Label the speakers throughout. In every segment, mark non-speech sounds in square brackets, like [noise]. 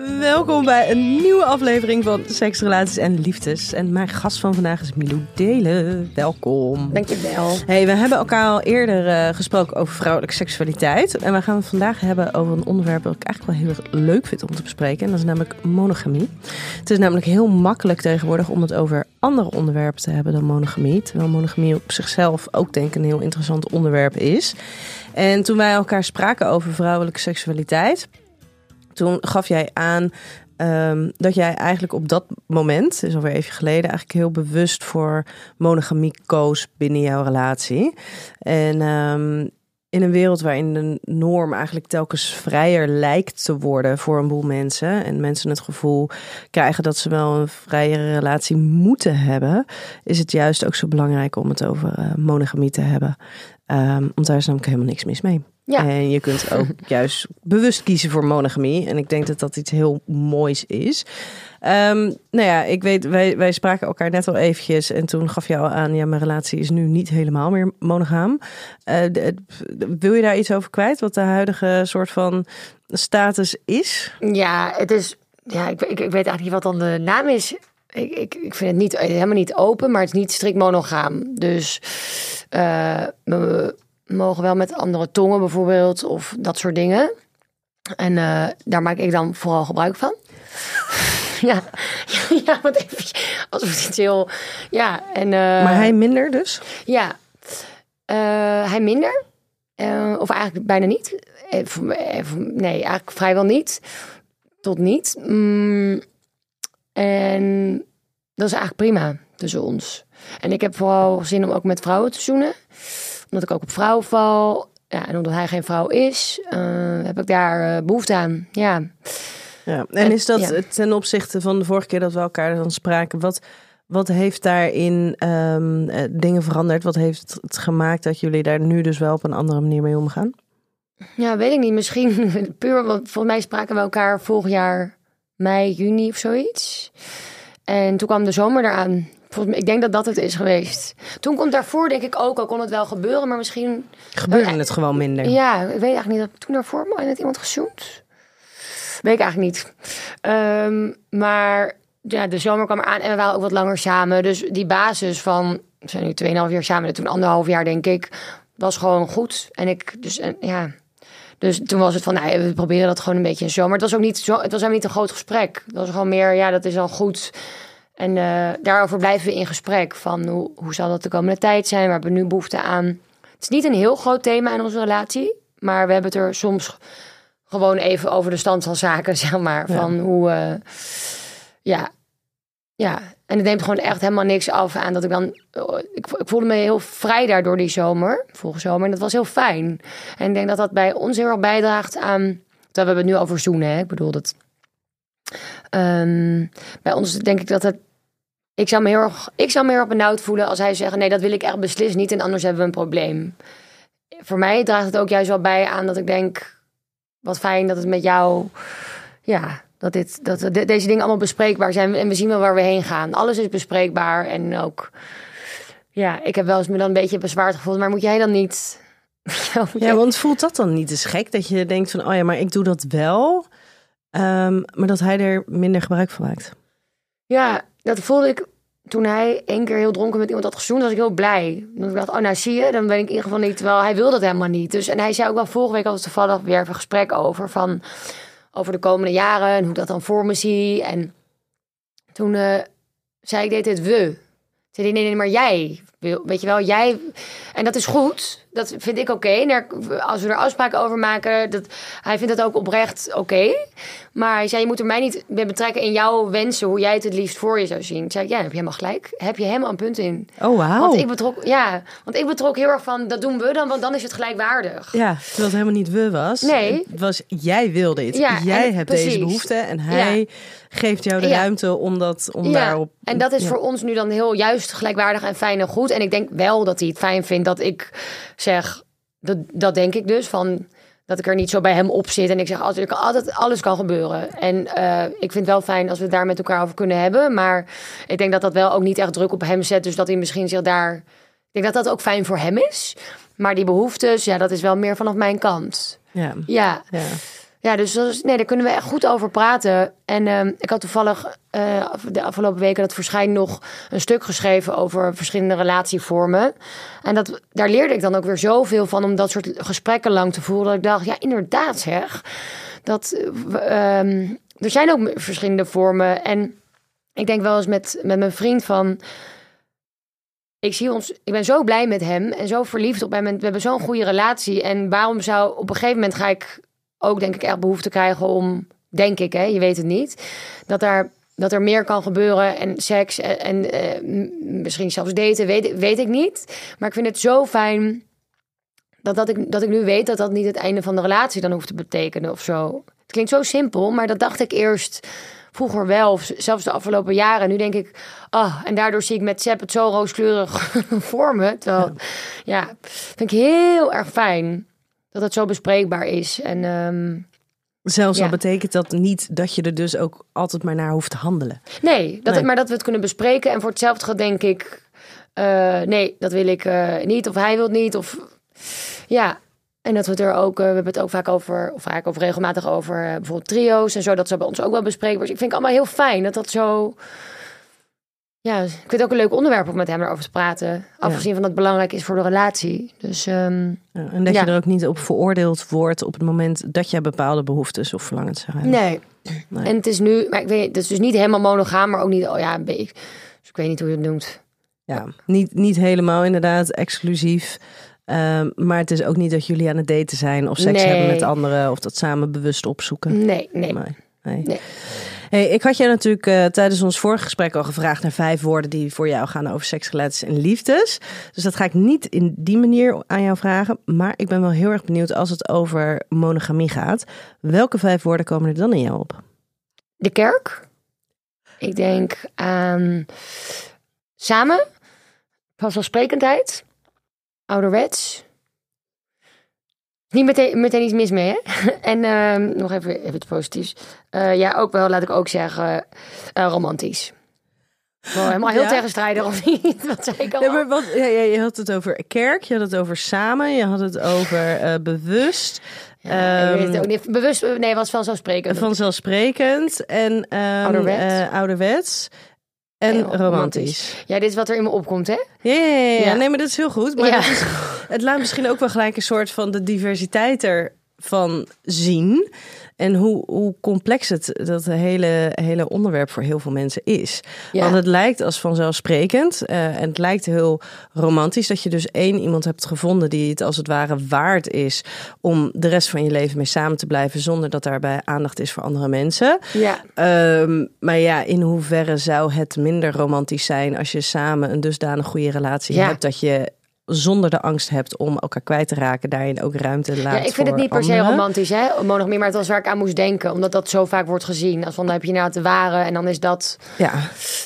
Speaker 1: Welkom bij een nieuwe aflevering van Seks, Relaties en Liefdes. En mijn gast van vandaag is Milou Delen. Welkom.
Speaker 2: Dankjewel.
Speaker 1: Hey, we hebben elkaar al eerder eh, gesproken over vrouwelijke seksualiteit. En we gaan het vandaag hebben over een onderwerp dat ik eigenlijk wel heel erg leuk vind om te bespreken. En dat is namelijk monogamie. Het is namelijk heel makkelijk tegenwoordig om het over andere onderwerpen te hebben dan monogamie. Terwijl monogamie op zichzelf ook denk ik een heel interessant onderwerp is. En toen wij elkaar spraken over vrouwelijke seksualiteit toen gaf jij aan um, dat jij eigenlijk op dat moment, dus alweer even geleden, eigenlijk heel bewust voor monogamie koos binnen jouw relatie. En um, in een wereld waarin de norm eigenlijk telkens vrijer lijkt te worden voor een boel mensen. En mensen het gevoel krijgen dat ze wel een vrijere relatie moeten hebben. Is het juist ook zo belangrijk om het over uh, monogamie te hebben. Um, want daar is namelijk helemaal niks mis mee. Ja. En je kunt ook [laughs] juist bewust kiezen voor monogamie. En ik denk dat dat iets heel moois is. Um, nou ja, ik weet, wij, wij spraken elkaar net al eventjes. En toen gaf je al aan, ja, mijn relatie is nu niet helemaal meer monogaam. Uh, wil je daar iets over kwijt? Wat de huidige soort van status is?
Speaker 2: Ja, het is. Ja, ik, ik, ik weet eigenlijk niet wat dan de naam is. Ik, ik, ik vind het niet, helemaal niet open, maar het is niet strikt monogaam. Dus uh, mogen wel met andere tongen bijvoorbeeld of dat soort dingen. En uh, daar maak ik dan vooral gebruik van. [laughs] ja, [laughs] ja, wat even alsof het heel, ja. En, uh,
Speaker 1: maar hij minder dus?
Speaker 2: Ja, uh, hij minder. of eigenlijk bijna niet. Nee, eigenlijk vrijwel niet. Tot niet. Mm, en dat is eigenlijk prima tussen ons. En ik heb vooral zin om ook met vrouwen te zoenen omdat ik ook op vrouwen val. Ja, en omdat hij geen vrouw is, uh, heb ik daar uh, behoefte aan. Ja.
Speaker 1: ja. En is dat ja. ten opzichte van de vorige keer dat we elkaar dan spraken, wat, wat heeft daarin um, dingen veranderd? Wat heeft het gemaakt dat jullie daar nu dus wel op een andere manier mee omgaan?
Speaker 2: Ja, weet ik niet. Misschien [laughs] puur, want volgens mij spraken we elkaar vorig jaar mei, juni of zoiets. En toen kwam de zomer eraan. Ik denk dat dat het is geweest. Toen komt daarvoor, denk ik ook, al kon het wel gebeuren, maar misschien.
Speaker 1: Gebeurde het gewoon minder?
Speaker 2: Ja, ik weet eigenlijk niet. Dat toen daarvoor net iemand gezoend? Weet ik eigenlijk niet. Um, maar ja, de zomer kwam eraan en we waren ook wat langer samen. Dus die basis van, we zijn nu 2,5 jaar samen, toen anderhalf jaar denk ik, was gewoon goed. En ik, dus en, ja. Dus toen was het van, nou, we proberen dat gewoon een beetje in zomer. Het was ook niet zo, het was helemaal niet een groot gesprek. Het was gewoon meer, ja, dat is al goed. En uh, daarover blijven we in gesprek. Van hoe, hoe zal dat de komende tijd zijn? Waar hebben we nu behoefte aan? Het is niet een heel groot thema in onze relatie. Maar we hebben het er soms gewoon even over de stand van zaken, [laughs] zeg maar. Van hoe, uh, ja, ja. En het neemt gewoon echt helemaal niks af aan dat ik dan... Ik, ik voelde me heel vrij daardoor die zomer, vorige zomer. En dat was heel fijn. En ik denk dat dat bij ons heel erg bijdraagt aan... Dat we hebben het nu over zoenen, hè. Ik bedoel, dat... Um, bij ons denk ik dat het ik zou, me heel erg, ik zou me heel erg benauwd voelen als hij zegt: Nee, dat wil ik echt beslist niet en anders hebben we een probleem. Voor mij draagt het ook juist wel bij aan dat ik denk: Wat fijn dat het met jou. Ja, dat, dit, dat deze dingen allemaal bespreekbaar zijn en we zien wel waar we heen gaan. Alles is bespreekbaar en ook. Ja, ik heb wel eens me dan een beetje bezwaard gevoeld, maar moet jij dan niet. [laughs]
Speaker 1: ja, want voelt dat dan niet eens gek dat je denkt van: Oh ja, maar ik doe dat wel. Um, maar dat hij er minder gebruik van maakt.
Speaker 2: Ja, dat voelde ik toen hij één keer heel dronken met iemand had gezoend, was ik heel blij. Dan ik dacht, oh nou zie je, dan ben ik in ieder geval niet. Terwijl hij wilde dat helemaal niet. Dus, en hij zei ook wel, vorige week we toevallig weer een gesprek over. Van, over de komende jaren en hoe dat dan voor me zie. En toen uh, zei ik, deed het we. Zei nee, nee, maar jij. Wil. Weet je wel, jij. En dat is goed. Dat vind ik oké. Als we er afspraken over maken, dat, hij vindt dat ook oprecht oké. Maar hij zei, je moet er mij niet bij betrekken in jouw wensen, hoe jij het het liefst voor je zou zien. Ik zei, ja, heb je helemaal gelijk. Heb je helemaal een punt in.
Speaker 1: Oh, wauw.
Speaker 2: Want ik betrok, ja, want ik betrok heel erg van, dat doen we dan, want dan is het gelijkwaardig.
Speaker 1: Ja, terwijl het helemaal niet we was.
Speaker 2: Nee.
Speaker 1: Het was, jij wil dit.
Speaker 2: Ja,
Speaker 1: jij hebt
Speaker 2: precies.
Speaker 1: deze behoefte. En hij geeft jou de
Speaker 2: Ja.
Speaker 1: ruimte om, dat, om
Speaker 2: Ja,
Speaker 1: daarop...
Speaker 2: en dat is
Speaker 1: ja.
Speaker 2: voor ons nu dan heel juist gelijkwaardig en fijn en goed. En ik denk wel dat hij het fijn vindt dat ik zeg, dat, dat denk ik dus, van dat ik er niet zo bij hem op zit. En ik zeg altijd, altijd alles kan gebeuren. En eh, ik vind het wel fijn als we het daar met elkaar over kunnen hebben. Maar ik denk dat dat wel ook niet echt druk op hem zet. Dus dat hij misschien zich daar... Ik denk dat dat ook fijn voor hem is. Maar die behoeftes, ja, dat is wel meer vanaf mijn kant.
Speaker 1: Ja.
Speaker 2: Ja,
Speaker 1: ja.
Speaker 2: Ja, dus nee, daar kunnen we echt goed over praten. En ehm, ik had toevallig eh, de afgelopen weken dat verschijnt nog een stuk geschreven over verschillende relatievormen. En dat, daar leerde ik dan ook weer zoveel van om dat soort gesprekken lang te voeren. Dat ik dacht, ja, inderdaad zeg. Dat, eh, ehm, er zijn ook verschillende vormen. En ik denk wel eens met, met mijn vriend van. Ik zie ons, ik ben zo blij met hem en zo verliefd op hem. En we hebben zo'n goede relatie. En waarom zou op een gegeven moment ga ik ook denk ik echt behoefte krijgen om, denk ik, hè, je weet het niet, dat daar dat er meer kan gebeuren en seks en, en eh, misschien zelfs daten, weet, weet ik niet. Maar ik vind het zo fijn dat, dat, ik, dat ik nu weet dat dat niet het einde van de relatie dan hoeft te betekenen of zo. Het klinkt zo simpel, maar dat dacht ik eerst vroeger wel, of zelfs de afgelopen jaren. Nu denk ik, ah, en daardoor zie ik met Sepp het zo rooskleurig [laughs] voor me. Terwijl, ja, vind ik heel erg fijn dat het zo bespreekbaar is. En ehm,
Speaker 1: Zelfs
Speaker 2: Ja.
Speaker 1: al betekent dat niet dat je er dus ook altijd maar naar hoeft te handelen.
Speaker 2: nee, dat,
Speaker 1: Nee.
Speaker 2: maar dat we het kunnen bespreken. En voor hetzelfde geld denk ik, eh, nee, dat wil ik eh, niet. Of hij wil het niet. Of ja. En dat we het er ook, eh, we hebben het ook vaak over, of vaak over regelmatig over bijvoorbeeld trio's en zo. Dat ze bij ons ook wel bespreekbaar is. Ik vind het allemaal heel fijn dat dat zo. Ja, ik vind het ook een leuk onderwerp om met hem erover te praten. Afgezien van dat het belangrijk is voor de relatie. Dus ehm,
Speaker 1: Ja, en dat
Speaker 2: Ja.
Speaker 1: je er ook niet op veroordeeld wordt op het moment dat je bepaalde behoeftes of verlangens zou hebben.
Speaker 2: Nee.
Speaker 1: Nee.
Speaker 2: En het is nu, maar ik weet, het is dus niet helemaal monogaam, maar ook niet, oh ja, een beetje. Dus ik weet niet hoe je het noemt.
Speaker 1: Ja, niet, niet helemaal inderdaad exclusief. Ehm, maar het is ook niet dat jullie aan het daten zijn of seks
Speaker 2: Nee.
Speaker 1: hebben met anderen of dat samen bewust opzoeken.
Speaker 2: Nee, nee.
Speaker 1: Nee. nee.
Speaker 2: Nee.
Speaker 1: Hey, ik had jij natuurlijk eh, tijdens ons vorige gesprek al gevraagd naar vijf woorden die voor jou gaan over seks, relaties en liefdes. Dus dat ga ik niet in die manier aan jou vragen. Maar ik ben wel heel erg benieuwd als het over monogamie gaat. Welke vijf woorden komen er dan in jou op?
Speaker 2: De kerk. Ik denk aan samen, vanzelfsprekendheid, ouderwets. Niet meteen, meteen iets mis mee, hè? [laughs] En ehm, nog even, even iets positiefs. Eh, ja, ook wel, laat ik ook zeggen, eh, romantisch. Wel helemaal heel
Speaker 1: Ja?
Speaker 2: tegenstrijdig, of niet? [laughs] Wat zei ik al?
Speaker 1: Nee, maar wat, ja, je had het over kerk, je had het over samen, je had het over eh, bewust,
Speaker 2: Ja, het
Speaker 1: ehm,
Speaker 2: ook niet. Bewust, nee, was vanzelfsprekend.
Speaker 1: vanzelfsprekend en
Speaker 2: Ouderwets.
Speaker 1: eh, ouderwets en romantisch.
Speaker 2: romantisch. Ja, dit is wat er in me opkomt, hè?
Speaker 1: Ja, ja, ja, nee, maar dat is heel goed. Maar is, het laat misschien ook wel gelijk een soort van de diversiteit ervan zien. En hoe, hoe complex het dat hele, hele onderwerp voor heel veel mensen is.
Speaker 2: Ja.
Speaker 1: Want het lijkt als vanzelfsprekend. eh, en het lijkt heel romantisch dat je dus één iemand hebt gevonden die het als het ware waard is om de rest van je leven mee samen te blijven zonder dat daarbij aandacht is voor andere mensen.
Speaker 2: Ja.
Speaker 1: Ehm, maar ja, in hoeverre zou het minder romantisch zijn als je samen een dusdanig goede relatie
Speaker 2: Ja.
Speaker 1: hebt dat je zonder de angst hebt om elkaar kwijt te raken, daarin ook ruimte laat
Speaker 2: Ja, ik vind het niet per se romantisch, hè? Monogamie, maar het was waar ik aan moest denken. Omdat dat zo vaak wordt gezien. Als van, dan heb je nou de ware en dan is dat...
Speaker 1: Ja,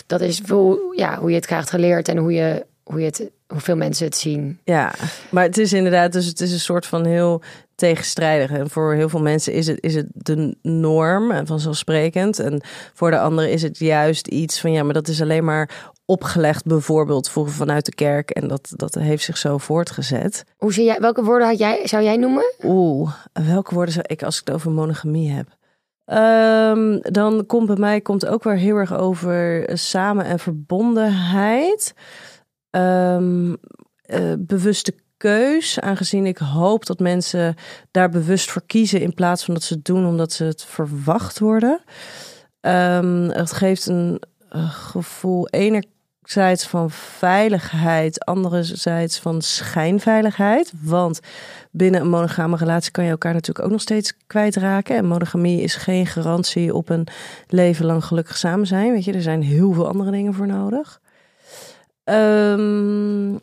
Speaker 2: Dat is hoe, ja, hoe je het krijgt geleerd en hoe, je, hoe je het, hoeveel mensen het zien.
Speaker 1: ja, maar het is inderdaad, dus het is een soort van heel tegenstrijdig. En voor heel veel mensen is het, is het de norm en vanzelfsprekend. En voor de anderen is het juist iets van ja, maar dat is alleen maar opgelegd, bijvoorbeeld voor, vanuit de kerk. En dat, dat heeft zich zo voortgezet.
Speaker 2: Hoe zie jij, welke woorden had jij, zou jij noemen?
Speaker 1: Oeh, welke woorden zou ik als ik het over monogamie heb? Ehm, dan komt bij mij komt ook weer heel erg over eh, samen en verbondenheid. Ehm, eh, bewuste keus, aangezien ik hoop dat mensen daar bewust voor kiezen in plaats van dat ze het doen omdat ze het verwacht worden. Ehm, het geeft een eh, gevoel enerzijds van veiligheid, anderzijds van schijnveiligheid. Want binnen een monogame relatie kan je elkaar natuurlijk ook nog steeds kwijtraken. En monogamie is geen garantie op een leven lang gelukkig samen zijn. Weet je, er zijn heel veel andere dingen voor nodig. Ehm,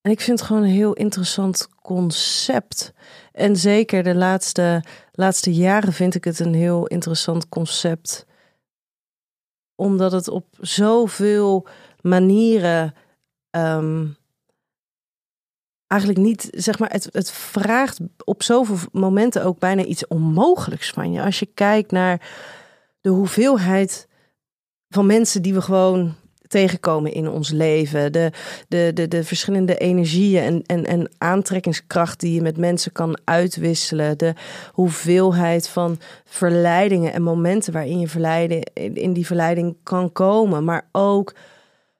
Speaker 1: en ik vind het gewoon een heel interessant concept. En zeker de laatste, laatste jaren vind ik het een heel interessant concept. Omdat het op zoveel manieren. ehm, eigenlijk niet, zeg maar, het, het vraagt op zoveel momenten ook bijna iets onmogelijks van je. Als je kijkt naar de hoeveelheid van mensen die we gewoon tegenkomen in ons leven. De, de, de, de verschillende energieën en, en, en aantrekkingskracht die je met mensen kan uitwisselen. De hoeveelheid van verleidingen en momenten waarin je verleiden, in die verleiding kan komen. Maar ook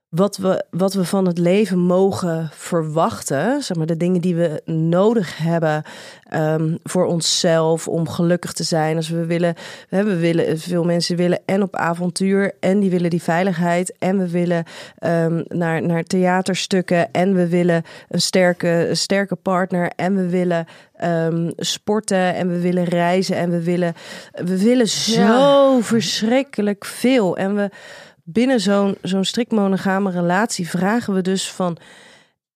Speaker 1: wat we, wat we van het leven mogen verwachten. Zeg maar, de dingen die we nodig hebben ehm, voor onszelf om gelukkig te zijn. Als we willen, we, willen, veel mensen willen en op avontuur en die willen die veiligheid. En we willen ehm, naar, naar theaterstukken en we willen een sterke, een sterke partner en we willen ehm, sporten en we willen reizen en we willen, we willen zo verschrikkelijk veel. En we binnen zo'n zo'n strikt monogame relatie vragen we dus van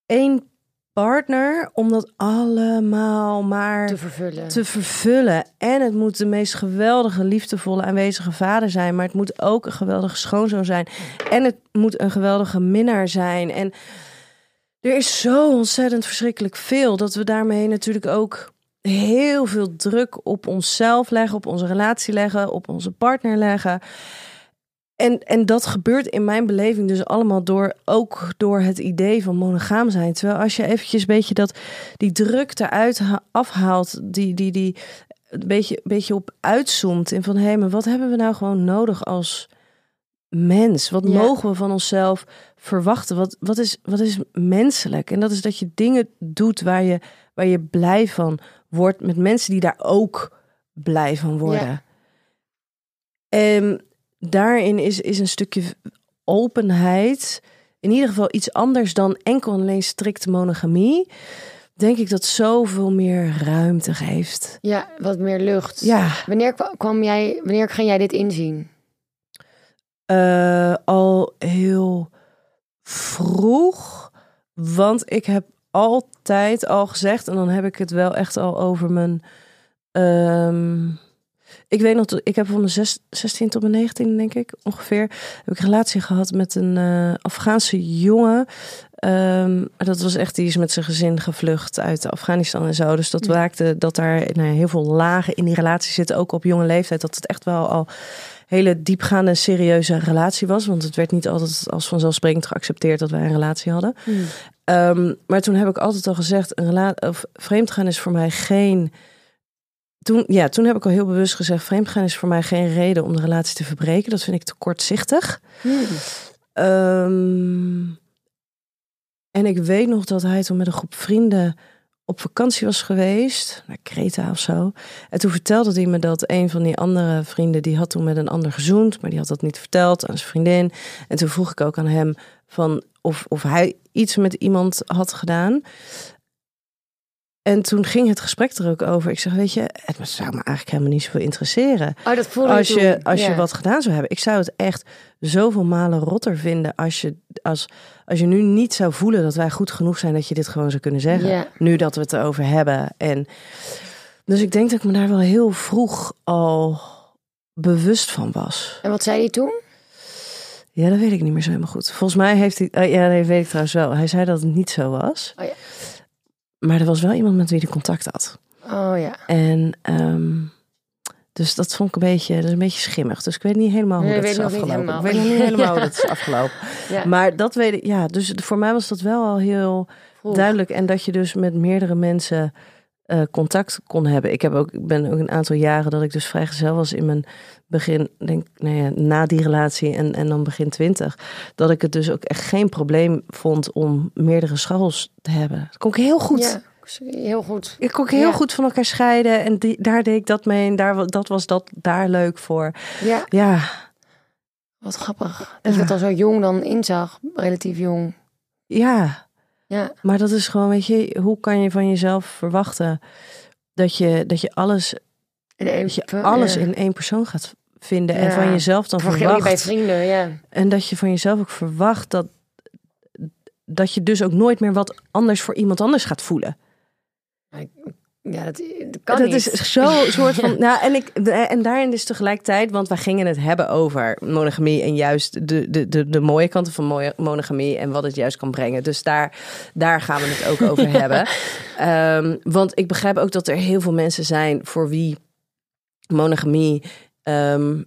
Speaker 1: één partner om dat allemaal maar
Speaker 2: te vervullen.
Speaker 1: te vervullen. En het moet de meest geweldige, liefdevolle, aanwezige vader zijn. Maar het moet ook een geweldige schoonzoon zijn. En het moet een geweldige minnaar zijn. En er is zo ontzettend verschrikkelijk veel dat we daarmee natuurlijk ook heel veel druk op onszelf leggen, op onze relatie leggen, op onze partner leggen. En, en dat gebeurt in mijn beleving dus allemaal door, ook door het idee van monogaam zijn. Terwijl als je eventjes een beetje dat, die druk eruit ha- afhaalt, die, die, die een beetje, beetje op uitzoomt. En van hé, maar wat hebben we nou gewoon nodig als mens? Wat
Speaker 2: Ja.
Speaker 1: mogen we van onszelf verwachten? Wat, wat, is, wat is menselijk? En dat is dat je dingen doet waar je, waar je blij van wordt met mensen die daar ook blij van worden.
Speaker 2: Ja.
Speaker 1: En daarin is, is een stukje openheid, in ieder geval iets anders dan enkel en alleen strikte monogamie. Denk ik dat zoveel meer ruimte geeft.
Speaker 2: Ja, wat meer lucht.
Speaker 1: Ja,
Speaker 2: Wanneer kwa- kwam jij, wanneer ging jij dit inzien?
Speaker 1: eh, al heel vroeg. Want ik heb altijd al gezegd, en dan heb ik het wel echt al over mijn. ehm, ik weet nog, ik heb van mijn zes- 16 tot mijn 19, denk ik ongeveer, heb ik een relatie gehad met een eh, Afghaanse jongen. Ehm, dat was echt, die is met zijn gezin gevlucht uit Afghanistan en zo. Dus dat
Speaker 2: Ja.
Speaker 1: maakte dat daar nou, heel veel lagen in die relatie zitten, ook op jonge leeftijd. Dat het echt wel al hele diepgaande, serieuze relatie was. Want het werd niet altijd als vanzelfsprekend geaccepteerd dat wij een relatie hadden. Ehm, maar toen heb ik altijd al gezegd, een rela- of vreemdgaan is voor mij geen. Toen, ja, toen heb ik al heel bewust gezegd, vreemdgaan is voor mij geen reden om de relatie te verbreken. Dat vind ik te kortzichtig. Ehm, en ik weet nog dat hij toen met een groep vrienden op vakantie was geweest, naar Kreta of zo. En toen vertelde hij me dat een van die andere vrienden, die had toen met een ander gezoend, maar die had dat niet verteld aan zijn vriendin. En toen vroeg ik ook aan hem van of, of hij iets met iemand had gedaan. En toen ging het gesprek er ook over. Ik zeg, weet je, het zou me eigenlijk helemaal niet zoveel interesseren
Speaker 2: Oh, dat voelde
Speaker 1: als je,
Speaker 2: toen.
Speaker 1: als je wat gedaan zou hebben. Ik zou het echt zoveel malen rotter vinden als je, als, als je nu niet zou voelen dat wij goed genoeg zijn dat je dit gewoon zou kunnen zeggen.
Speaker 2: Ja.
Speaker 1: Nu dat we het erover hebben. En dus ik denk dat ik me daar wel heel vroeg al bewust van was.
Speaker 2: En wat zei hij toen?
Speaker 1: Ja, dat weet ik niet meer zo helemaal goed. Volgens mij heeft hij. eh, ja, nee, weet ik trouwens wel. Hij zei dat het niet zo was.
Speaker 2: Oh ja.
Speaker 1: Maar er was wel iemand met wie hij contact had.
Speaker 2: Oh ja.
Speaker 1: En ehm, dus dat vond ik een beetje, dat is een beetje schimmig. Dus ik weet niet helemaal hoe
Speaker 2: Nee,
Speaker 1: dat is afgelopen. Ik weet nog niet helemaal hoe dat is [laughs] afgelopen.
Speaker 2: ja.
Speaker 1: Maar dat weet ik, ja. Dus voor mij was dat wel al heel duidelijk. En dat je dus met meerdere mensen eh, contact kon hebben. Ik heb ook, ik ben ook een aantal jaren dat ik dus vrijgezel was in mijn begin, denk, nou ja, na die relatie en, en dan begin twintig. Dat ik het dus ook echt geen probleem vond om meerdere scharrels te hebben. Dat kon ik heel goed.
Speaker 2: Ja, heel goed.
Speaker 1: Ik kon ook heel
Speaker 2: Ja.
Speaker 1: goed van elkaar scheiden. En die, daar deed ik dat mee. En daar, dat was dat daar leuk voor.
Speaker 2: Ja.
Speaker 1: Ja,
Speaker 2: Wat grappig. Dat je dat al zo jong dan inzag. Relatief jong.
Speaker 1: Ja,
Speaker 2: Ja.
Speaker 1: maar dat is gewoon, weet je, hoe kan je van jezelf verwachten dat je, dat je alles,
Speaker 2: In één-
Speaker 1: dat je alles
Speaker 2: ja.
Speaker 1: in één persoon gaat vinden en van jezelf dan
Speaker 2: je bij
Speaker 1: verwacht.
Speaker 2: vrienden, ja.
Speaker 1: En dat je van jezelf ook verwacht dat, dat je dus ook nooit meer wat anders voor iemand anders gaat voelen.
Speaker 2: Ja, dat, dat kan
Speaker 1: dat
Speaker 2: niet.
Speaker 1: is zo soort van. [laughs] Nou, en, ik, en daarin is tegelijkertijd, want wij gingen het hebben over monogamie en juist de, de, de, de mooie kanten van monogamie en wat het juist kan brengen. Dus daar, daar gaan we het ook over [laughs] hebben. Ehm, want ik begrijp ook dat er heel veel mensen zijn voor wie monogamie ehm,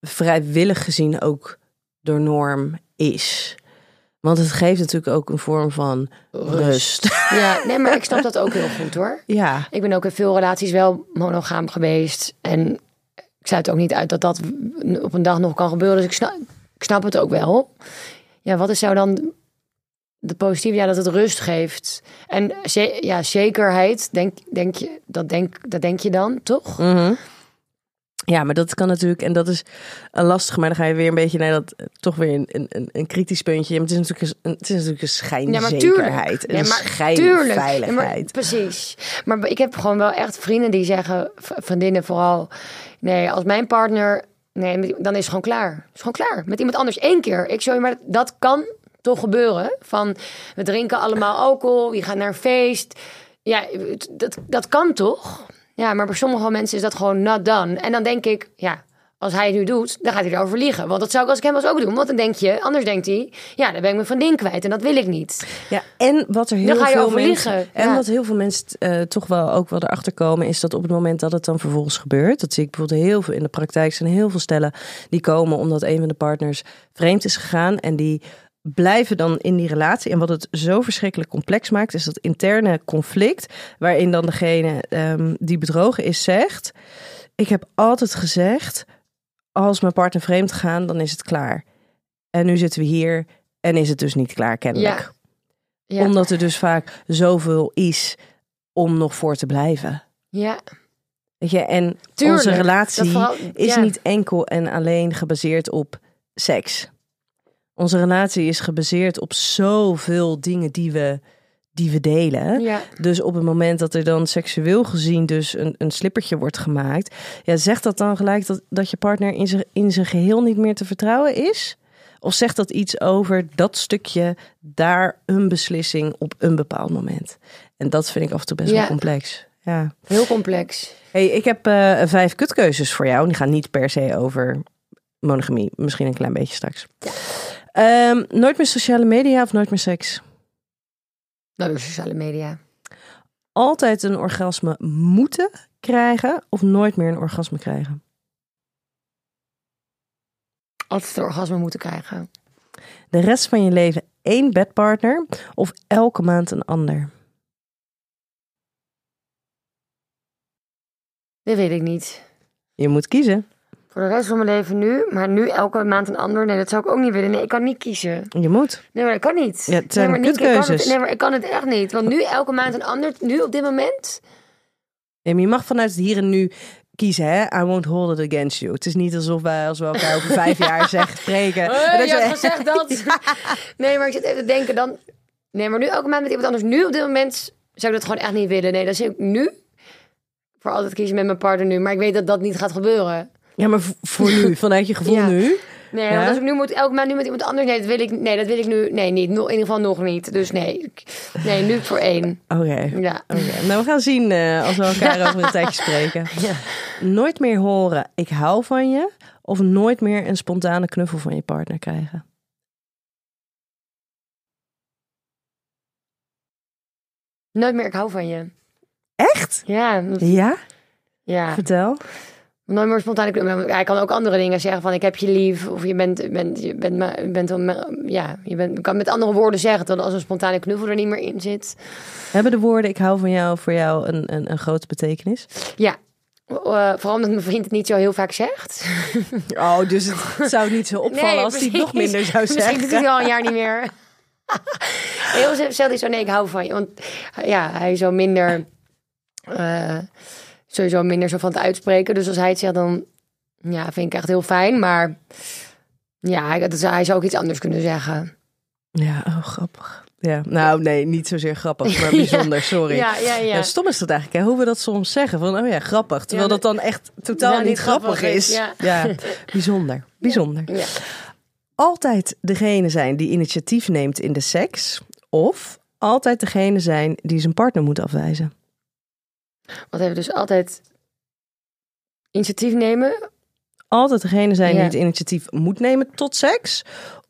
Speaker 1: vrijwillig gezien ook door norm is. Want het geeft natuurlijk ook een vorm van rust.
Speaker 2: Ja, [laughs] nee, maar ik snap dat ook heel goed hoor.
Speaker 1: Ja,
Speaker 2: Ik ben ook in veel relaties wel monogaam geweest. En ik sluit ook niet uit dat dat op een dag nog kan gebeuren. Dus ik snap, ik snap het ook wel. Ja, wat is zou dan de positieve? Ja, dat het rust geeft. En ze- ja, zekerheid, denk, denk je, dat, denk, dat denk je dan, toch?
Speaker 1: Mhm. Ja, maar dat kan natuurlijk, en dat is een lastig, maar dan ga je weer een beetje naar dat, eh, toch weer een, een, een kritisch puntje. Maar het is natuurlijk een, het is natuurlijk een schijnzekerheid,
Speaker 2: Ja,
Speaker 1: een
Speaker 2: maar
Speaker 1: schijnveiligheid.
Speaker 2: Ja, maar precies. Maar ik heb gewoon wel echt vrienden die zeggen, vriendinnen vooral, nee, als mijn partner, nee, dan is het gewoon klaar. Het is gewoon klaar. Met iemand anders één keer. Ik zou maar dat kan toch gebeuren. Van, we drinken allemaal alcohol, je gaat naar een feest. Ja, dat, dat kan toch? Ja, maar bij sommige mensen is dat gewoon not done. En dan denk ik, ja, als hij het nu doet, dan gaat hij erover liegen. Want dat zou ik als ik hem was ook doen. Want dan denk je, anders denkt hij, ja, dan ben ik mijn vriendin kwijt. En dat wil ik niet.
Speaker 1: Ja, en wat er heel
Speaker 2: Dan ga je
Speaker 1: veel
Speaker 2: over
Speaker 1: mensen,
Speaker 2: liegen,
Speaker 1: en
Speaker 2: ja.
Speaker 1: wat heel veel mensen eh, toch wel ook wel erachter komen, is dat op het moment dat het dan vervolgens gebeurt, dat zie ik bijvoorbeeld heel veel in de praktijk, zijn heel veel stellen die komen omdat een van de partners vreemd is gegaan en die blijven dan in die relatie. En wat het zo verschrikkelijk complex maakt, is dat interne conflict, waarin dan degene ehm, die bedrogen is zegt: Ik heb altijd gezegd, als mijn partner vreemd gaat, dan is het klaar. En nu zitten we hier en is het dus niet klaar, kennelijk
Speaker 2: Ja. Ja.
Speaker 1: omdat er dus vaak zoveel is om nog voor te blijven.
Speaker 2: ja.
Speaker 1: Weet je, en
Speaker 2: Tuurlijk,
Speaker 1: onze relatie
Speaker 2: vooral-
Speaker 1: is
Speaker 2: ja.
Speaker 1: niet enkel en alleen gebaseerd op seks. Onze relatie is gebaseerd op zoveel dingen die we, die we delen.
Speaker 2: Ja.
Speaker 1: Dus op het moment dat er dan seksueel gezien dus een, een slippertje wordt gemaakt, ja, zegt dat dan gelijk dat, dat je partner in zijn, in zijn geheel niet meer te vertrouwen is? Of zegt dat iets over dat stukje daar een beslissing op een bepaald moment? En dat vind ik af en toe best
Speaker 2: Ja.
Speaker 1: wel complex. Ja.
Speaker 2: Heel complex.
Speaker 1: Hey, ik heb eh, vijf kutkeuzes voor jou. Die gaan niet per se over monogamie. Misschien een klein beetje straks. Ehm, nooit meer sociale media of nooit meer seks?
Speaker 2: Nou, door sociale media.
Speaker 1: Altijd een orgasme moeten krijgen of nooit meer een orgasme krijgen?
Speaker 2: Altijd een orgasme moeten krijgen.
Speaker 1: De rest van je leven één bedpartner of elke maand een ander?
Speaker 2: Dat weet ik niet.
Speaker 1: Je moet kiezen.
Speaker 2: Voor de rest van mijn leven nu, maar nu elke maand een ander. Nee, dat zou ik ook niet willen. Nee, ik kan niet kiezen.
Speaker 1: Je moet.
Speaker 2: Nee, maar dat kan niet.
Speaker 1: Ja, het zijn
Speaker 2: nee, maar niet, ik kan het, nee, maar ik kan het echt niet. Want nu elke maand een ander, nu op dit moment.
Speaker 1: Ja, maar je mag vanuit het hier en nu kiezen, hè? I won't hold it against you. Het is niet alsof wij, als we elkaar over [laughs] vijf jaar zeggen, spreken.
Speaker 2: Hey,
Speaker 1: dat
Speaker 2: je had gezegd dat. [laughs] [laughs] Nee, maar ik zit even te denken dan. Nee, maar nu elke maand met iemand anders. Nu op dit moment zou ik dat gewoon echt niet willen. Nee, dat zou ik nu voor altijd kiezen met mijn partner nu. Maar ik weet dat dat niet gaat gebeuren.
Speaker 1: Ja, maar voor nu, [laughs] vanuit je gevoel
Speaker 2: Ja.
Speaker 1: nu.
Speaker 2: Nee,
Speaker 1: Ja?
Speaker 2: want als ik nu moet elke maand nu met iemand anders. Nee, dat wil ik, nee, dat wil ik nu. Nee, niet. Nog- In ieder geval nog niet. Dus nee. Nee, nu voor één.
Speaker 1: Oké.
Speaker 2: Ja.
Speaker 1: Nou, we gaan zien eh, als we elkaar over een tijdje spreken. [laughs] Nooit meer horen, ik hou van je. Of nooit meer een spontane knuffel van je partner krijgen.
Speaker 2: Nooit meer, ik hou van je.
Speaker 1: Echt?
Speaker 2: Ja,
Speaker 1: Ja?
Speaker 2: ja.
Speaker 1: Vertel.
Speaker 2: Nooit meer spontaan. Hij kan ook andere dingen zeggen van ik heb je lief. Of je bent, je bent, je bent, maar- je bent, ja, je bent, kan met andere woorden zeggen dat als een spontane knuffel er niet meer in zit.
Speaker 1: Hebben de woorden ik hou van jou voor jou een, een, een grote betekenis?
Speaker 2: Ja, Eh, vooral omdat mijn vriend het niet zo heel vaak zegt. [laughs]
Speaker 1: Oh, dus het zou niet zo opvallen
Speaker 2: Nee,
Speaker 1: als hij nog minder zou
Speaker 2: Misschien doet hij
Speaker 1: zeggen.
Speaker 2: het al een jaar niet meer. [laughs] heel zelf is zo, nee, ik hou van je. Want ja, hij is zo minder, eh, sowieso minder zo van het uitspreken. Dus als hij het zegt, dan ja, vind ik echt heel fijn. Maar Ja, hij- hij zou ook iets anders kunnen zeggen.
Speaker 1: Ja, oh, grappig. Ja, nou nee, niet zozeer grappig, maar [laughs] bijzonder, sorry.
Speaker 2: Ja, ja, ja.
Speaker 1: Ja, stom is dat eigenlijk, hè? hoe we dat soms zeggen. Van, oh ja, grappig. Terwijl dat dan echt totaal niet,
Speaker 2: niet
Speaker 1: grappig,
Speaker 2: grappig
Speaker 1: is.
Speaker 2: is, ja.
Speaker 1: bijzonder. Bijzonder. Altijd degene zijn die initiatief neemt in de seks. Of altijd degene zijn die zijn partner moet afwijzen.
Speaker 2: Want we dus altijd initiatief nemen.
Speaker 1: Altijd degene zijn die het initiatief moet nemen tot seks.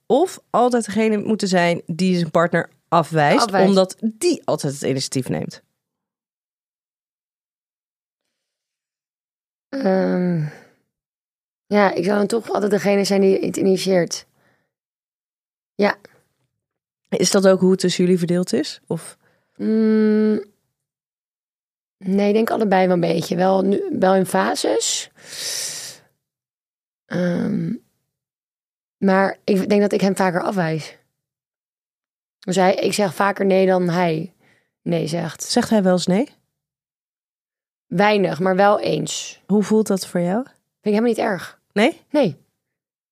Speaker 1: Of altijd degene moeten zijn die zijn partner afwijst,
Speaker 2: Afwijst.
Speaker 1: omdat die altijd het initiatief neemt.
Speaker 2: Ehm, ja, ik zou dan toch altijd degene zijn die het initieert. Ja.
Speaker 1: Is dat ook hoe het tussen jullie verdeeld is? Of
Speaker 2: Mm, nee, ik denk allebei wel een beetje. Wel, nu, wel in fases. Ehm, maar ik denk dat ik hem vaker afwijs. Dus hij, ik zeg vaker nee dan hij nee zegt.
Speaker 1: zegt hij wel eens nee?
Speaker 2: Weinig, maar wel eens.
Speaker 1: Hoe voelt dat voor jou?
Speaker 2: Vind ik helemaal niet erg.
Speaker 1: Nee?
Speaker 2: Nee.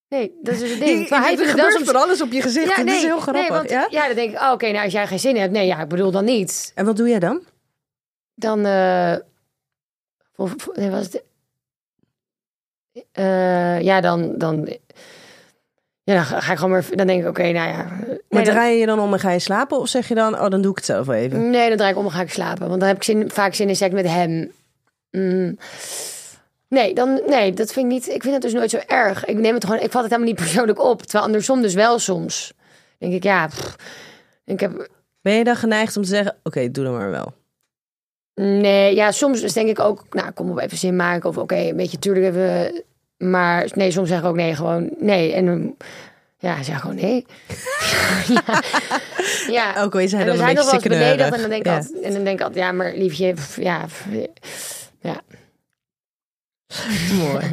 Speaker 2: Nee, dat is dus het ding. [laughs] Maar hij vindt wel soms...
Speaker 1: van alles op je gezicht.
Speaker 2: Ja,
Speaker 1: Dit is heel grappig.
Speaker 2: Nee, want,
Speaker 1: ja?
Speaker 2: ja? dan denk ik, oh, oké, nou als jij geen zin hebt. Nee, ja, ik bedoel dan niet.
Speaker 1: En wat doe jij dan?
Speaker 2: Dan, eh nee, was het? Eh, ja, dan, dan, ja, dan ga ik gewoon maar, dan denk ik, oké, nou ja. Nee
Speaker 1: Maar
Speaker 2: dan,
Speaker 1: draai je dan om en ga je slapen? Of zeg je dan, oh, dan doe ik het zelf wel even?
Speaker 2: nee, dan draai ik om en ga ik slapen. Want dan heb ik zin, vaak zin in seks met hem. Mm. Nee, dan, nee, dat vind ik niet, ik vind het dus nooit zo erg. Ik neem het gewoon, ik vat het helemaal niet persoonlijk op. Terwijl andersom dus wel soms. denk ik, ja, pff, ik heb,
Speaker 1: Ben je dan geneigd om te zeggen, oké, doe dan maar wel.
Speaker 2: Nee, ja, soms denk ik ook, nou, kom op even zin maken. Of oké, een beetje tuurlijk even. Maar nee, soms zeg ik ook nee, gewoon nee. En ja, zeg gewoon nee. [laughs] ja. ja. [laughs]
Speaker 1: Ook al is hij dan
Speaker 2: dan
Speaker 1: een beetje
Speaker 2: beledigd. En dan denk ik
Speaker 1: Ja.
Speaker 2: altijd, en dan denk ik altijd, ja, maar liefje, pff, ja, pff, ja. [laughs]
Speaker 1: Mooi.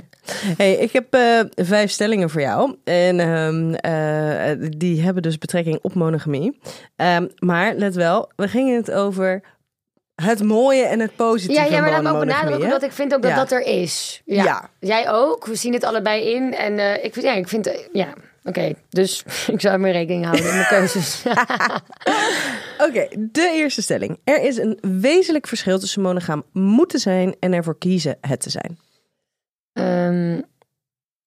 Speaker 1: Hey, ik heb eh, vijf stellingen voor jou. En ehm, eh, die hebben dus betrekking op monogamie. Ehm, maar let wel, we gingen het over het mooie en het positieve
Speaker 2: Ja, ja, maar laat me ook benadrukken
Speaker 1: hè?
Speaker 2: dat ik vind ook dat
Speaker 1: Ja.
Speaker 2: dat er is. Ja.
Speaker 1: Ja.
Speaker 2: Jij ook. We zien het allebei in. En eh, ik, vind- ja, ik vind, eh, ja, oké. Dus [laughs] ik zou mijn rekening houden in mijn keuzes. [laughs] [laughs]
Speaker 1: Oké, de eerste stelling. Er is een wezenlijk verschil tussen monogaam moeten zijn en ervoor kiezen het te zijn.
Speaker 2: Ehm,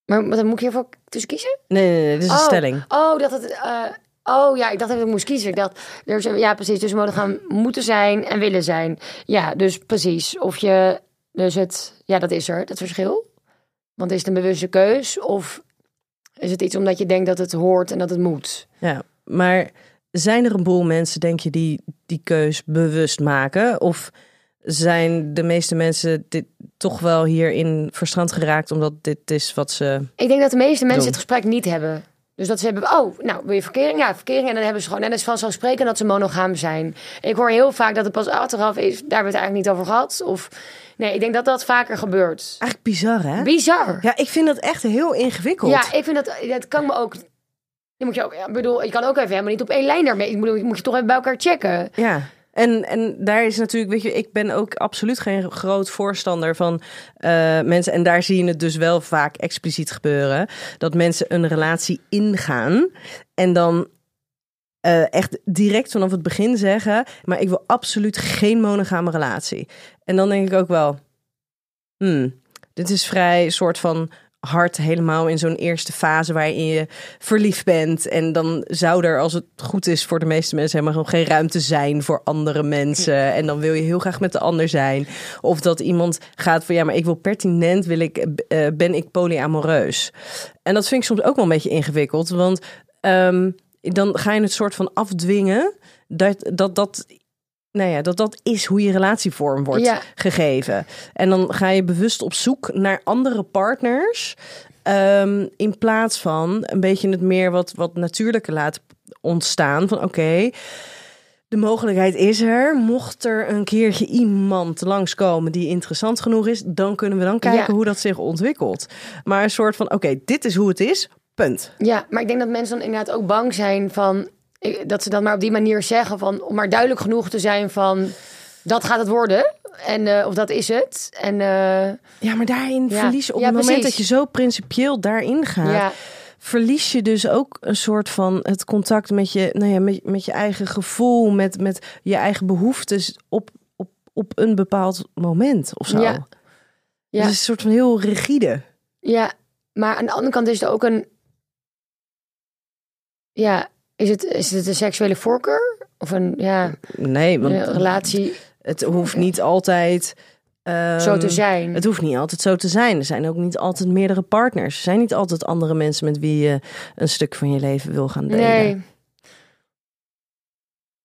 Speaker 2: maar wat moet ik hiervoor tussen kiezen?
Speaker 1: Nee, nee, nee, dit is een
Speaker 2: Oh.
Speaker 1: stelling.
Speaker 2: Oh, dat het. eh, oh ja, ik dacht dat ik moest kiezen. Ik dacht, ja, precies. Dus we gaan moeten zijn en willen zijn. Ja, dus precies. Of je. Dus het. Ja, dat is er, dat verschil. Want is het een bewuste keus? Of is het iets omdat je denkt dat het hoort en dat het moet?
Speaker 1: Ja, maar zijn er een boel mensen, denk je, die die keus bewust maken? Of zijn de meeste mensen dit toch wel hierin verstrand geraakt omdat dit is wat ze...
Speaker 2: Ik denk dat de meeste mensen
Speaker 1: Doen.
Speaker 2: het gesprek niet hebben. Dus dat ze hebben, oh, nou, wil je verkering? Ja, verkering. En dan hebben ze gewoon, en het is vanzelfsprekend dat ze monogaam zijn. Ik hoor heel vaak dat het pas achteraf is, daar hebben we het eigenlijk niet over gehad. Of, nee, ik denk dat dat vaker gebeurt.
Speaker 1: Eigenlijk bizar, hè?
Speaker 2: Bizar.
Speaker 1: Ja, ik vind dat echt heel ingewikkeld.
Speaker 2: Ja, ik vind dat, dat kan me ook. Je moet je ook, ja, ik bedoel, je kan ook even helemaal niet op één lijn daarmee. Ik bedoel, je moet je toch even bij elkaar checken.
Speaker 1: Ja. En, en daar is natuurlijk, weet je, ik ben ook absoluut geen groot voorstander van eh, mensen. En daar zie je het dus wel vaak expliciet gebeuren. Dat mensen een relatie ingaan en dan eh, echt direct vanaf het begin zeggen: Maar ik wil absoluut geen monogame relatie. En dan denk ik ook wel: hmm, dit is vrij soort van hard helemaal in zo'n eerste fase waarin je verliefd bent. En dan zou er, als het goed is voor de meeste mensen, helemaal geen ruimte zijn voor andere mensen. En dan wil je heel graag met de ander zijn. Of dat iemand gaat van ja, maar ik wil pertinent, wil ik, eh, ben ik polyamoreus. En dat vind ik soms ook wel een beetje ingewikkeld. Want ehm, dan ga je het soort van afdwingen dat dat. dat nou ja, dat dat is hoe je relatievorm wordt
Speaker 2: Ja.
Speaker 1: gegeven. En dan ga je bewust op zoek naar andere partners. ehm, in plaats van een beetje het meer wat, wat natuurlijke laten ontstaan. Van oké, de mogelijkheid is er. Mocht er een keertje iemand langskomen die interessant genoeg is, dan kunnen we dan kijken
Speaker 2: Ja.
Speaker 1: hoe dat zich ontwikkelt. Maar een soort van oké, dit is hoe het is. Punt.
Speaker 2: Ja, maar ik denk dat mensen dan inderdaad ook bang zijn van... Dat ze dat maar op die manier zeggen van... Om maar duidelijk genoeg te zijn van... Dat gaat het worden. En, eh, of dat is het. En eh,
Speaker 1: Ja, maar daarin
Speaker 2: Ja.
Speaker 1: verlies je op
Speaker 2: Ja,
Speaker 1: het moment
Speaker 2: precies.
Speaker 1: dat je zo principieel daarin gaat.
Speaker 2: ja,
Speaker 1: verlies je dus ook een soort van het contact met je, nou ja, met, met je eigen gevoel, met, met je eigen behoeftes op, op, op een bepaald moment of zo.
Speaker 2: Ja.
Speaker 1: Ja.
Speaker 2: Ja.
Speaker 1: Het is een soort van heel rigide.
Speaker 2: Ja, maar aan de andere kant is het ook een. Ja, is het, is het een seksuele voorkeur? Of een ja,
Speaker 1: Nee, want
Speaker 2: een relatie
Speaker 1: het hoeft niet altijd. ehm,
Speaker 2: zo te zijn?
Speaker 1: Het hoeft niet altijd zo te zijn. Er zijn ook niet altijd meerdere partners. Er zijn niet altijd andere mensen met wie je een stuk van je leven wil gaan delen.
Speaker 2: nee.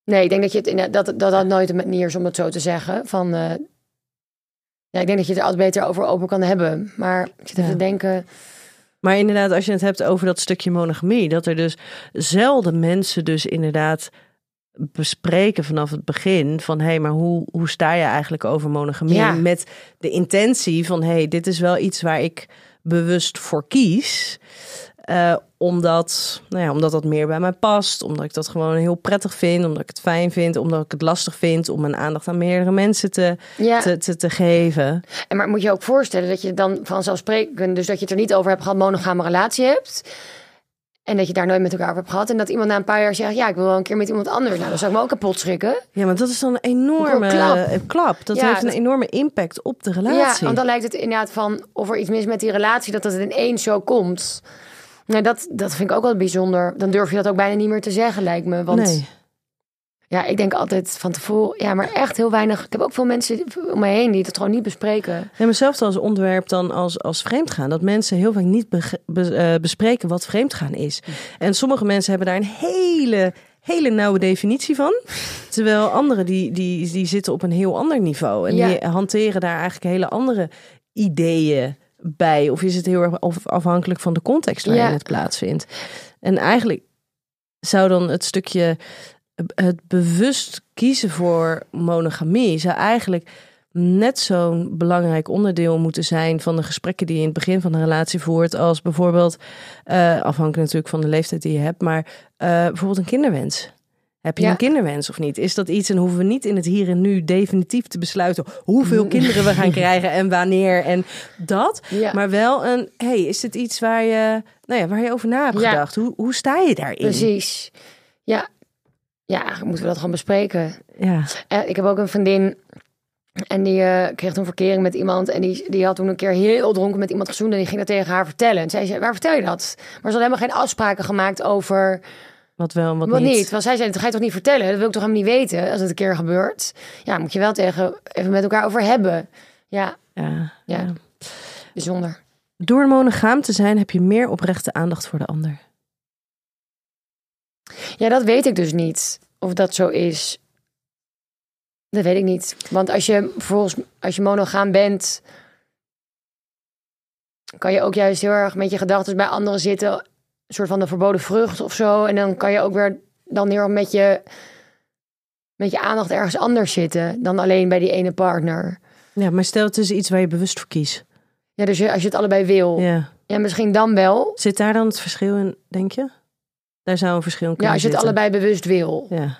Speaker 2: Nee, ik denk dat je het in, dat, dat dat nooit een manier is om het zo te zeggen. Van, eh, ja, ik denk dat je het er altijd beter over open kan hebben. Maar ik zit even
Speaker 1: Ja.
Speaker 2: te denken.
Speaker 1: Maar inderdaad, als je het hebt over dat stukje monogamie, dat er dus zelden mensen dus inderdaad bespreken vanaf het begin van hé, hey, maar hoe, hoe sta je eigenlijk over monogamie?
Speaker 2: Ja.
Speaker 1: Met de intentie van hé, hey, dit is wel iets waar ik bewust voor kies. Eh, omdat, nou ja, omdat dat meer bij mij past. Omdat ik dat gewoon heel prettig vind. Omdat ik het fijn vind. Omdat ik het lastig vind om mijn aandacht aan meerdere mensen te,
Speaker 2: Ja,
Speaker 1: te, te, te geven.
Speaker 2: en maar moet je ook voorstellen dat je dan vanzelfsprekend, dus dat je het er niet over hebt gehad, monogame relatie hebt. En dat je daar nooit met elkaar over hebt gehad. En dat iemand na een paar jaar zegt, ja, ik wil wel een keer met iemand anders. Nou, dan zou ik me ook kapot schrikken.
Speaker 1: Ja, maar dat is dan een enorme
Speaker 2: Een klap.
Speaker 1: klap. Dat
Speaker 2: Ja,
Speaker 1: heeft een enorme impact op de
Speaker 2: Ja,
Speaker 1: relatie.
Speaker 2: want dan lijkt het inderdaad van of er iets mis met die relatie, dat dat ineens zo komt. Nou, dat, dat vind ik ook wel bijzonder. Dan durf je dat ook bijna niet meer te zeggen, lijkt me. Want
Speaker 1: nee.
Speaker 2: ja, ik denk altijd van tevoren, ja, maar echt heel weinig. Ik heb ook veel mensen om me heen die dat gewoon niet bespreken.
Speaker 1: Nee, maar zelfs als onderwerp dan als, als vreemdgaan. Dat mensen heel vaak niet be- eh, bespreken wat vreemdgaan is. En sommige mensen hebben daar een hele, hele nauwe definitie van. [laughs] Terwijl anderen die, die, die zitten op een heel ander niveau. En
Speaker 2: Ja.
Speaker 1: die hanteren daar eigenlijk hele andere ideeën bij. Of is het heel erg af- afhankelijk van de context waarin
Speaker 2: Ja.
Speaker 1: het plaatsvindt. En eigenlijk zou dan het stukje het bewust kiezen voor monogamie zou eigenlijk net zo'n belangrijk onderdeel moeten zijn van de gesprekken die je in het begin van de relatie voert, als bijvoorbeeld, eh, afhankelijk natuurlijk van de leeftijd die je hebt, maar eh, bijvoorbeeld een kinderwens. Heb je
Speaker 2: Ja.
Speaker 1: een kinderwens of niet? Is dat iets en hoeven we niet in het hier en nu definitief te besluiten hoeveel [laughs] kinderen we gaan krijgen en wanneer en dat.
Speaker 2: Ja.
Speaker 1: Maar wel een, hey, is dit iets waar je, nou ja, waar je over na hebt
Speaker 2: Ja.
Speaker 1: gedacht? Hoe, hoe sta je daarin?
Speaker 2: Precies. Ja. Ja, moeten we dat gewoon bespreken.
Speaker 1: Ja.
Speaker 2: Eh, ik heb ook een vriendin en die eh, kreeg toen verkering met iemand. En die, die had toen een keer heel dronken met iemand gezoend. En die ging dat tegen haar vertellen. En zij zei, waar vertel je dat? Maar ze hadden helemaal geen afspraken gemaakt over
Speaker 1: Wat wel en wat,
Speaker 2: wat
Speaker 1: niet.
Speaker 2: niet. Want zij zei, dat ga je toch niet vertellen? Dat wil ik toch helemaal niet weten als het een keer gebeurt. Ja, moet je wel tegen, even met elkaar over hebben. Ja,
Speaker 1: Ja,
Speaker 2: Ja.
Speaker 1: ja.
Speaker 2: bijzonder.
Speaker 1: Door monogaam te zijn heb je meer oprechte aandacht voor de ander.
Speaker 2: Ja, dat weet ik dus niet. Of dat zo is. Dat weet ik niet. Want als je volgens als je monogaam bent, kan je ook juist heel erg met je gedachten bij anderen zitten. Een soort van de verboden vrucht of zo. En dan kan je ook weer dan heel met je, met je aandacht ergens anders zitten dan alleen bij die ene partner.
Speaker 1: Ja, maar stel het is iets waar je bewust voor kiest.
Speaker 2: Ja, dus als je het allebei wil, ja,
Speaker 1: Ja.
Speaker 2: misschien dan wel.
Speaker 1: Zit daar dan het verschil in, denk je? Daar zou een verschil in
Speaker 2: Ja,
Speaker 1: kunnen
Speaker 2: als je het
Speaker 1: zitten.
Speaker 2: allebei bewust wil.
Speaker 1: Ja.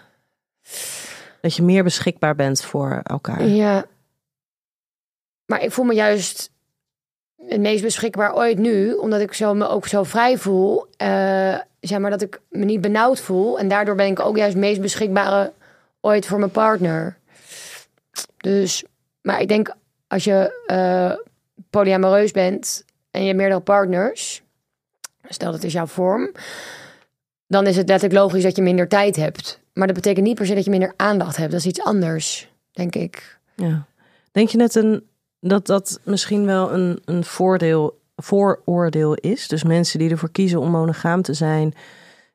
Speaker 1: Dat je meer beschikbaar bent voor elkaar.
Speaker 2: Ja. Maar ik voel me juist het meest beschikbaar ooit nu, omdat ik zo, me ook zo vrij voel. eh, zeg maar dat ik me niet benauwd voel. En daardoor ben ik ook juist het meest beschikbare ooit voor mijn partner. Dus, maar ik denk als je eh polyamoreus bent en je hebt meerdere partners, stel dat is jouw vorm, dan is het letterlijk logisch dat je minder tijd hebt. Maar dat betekent niet per se dat je minder aandacht hebt. Dat is iets anders, denk ik.
Speaker 1: Ja. Denk je net een, dat dat misschien wel een, een voordeel, vooroordeel is? Dus mensen die ervoor kiezen om monogaam te zijn,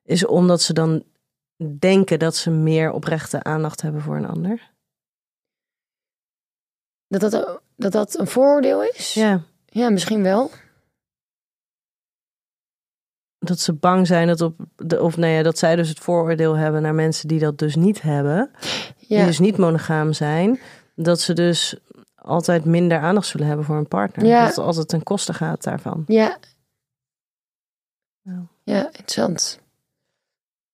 Speaker 1: is omdat ze dan denken dat ze meer oprechte aandacht hebben voor een ander?
Speaker 2: Dat dat, dat, dat een vooroordeel is?
Speaker 1: Ja.
Speaker 2: Ja, misschien wel.
Speaker 1: Dat ze bang zijn dat op de, of nee, dat zij dus het vooroordeel hebben naar mensen die dat dus niet hebben, die dus niet monogaam zijn, dat ze dus altijd minder aandacht zullen hebben voor een partner.
Speaker 2: Ja.
Speaker 1: Dat het altijd ten koste gaat daarvan.
Speaker 2: ja.
Speaker 1: Ja.
Speaker 2: Ja, interessant.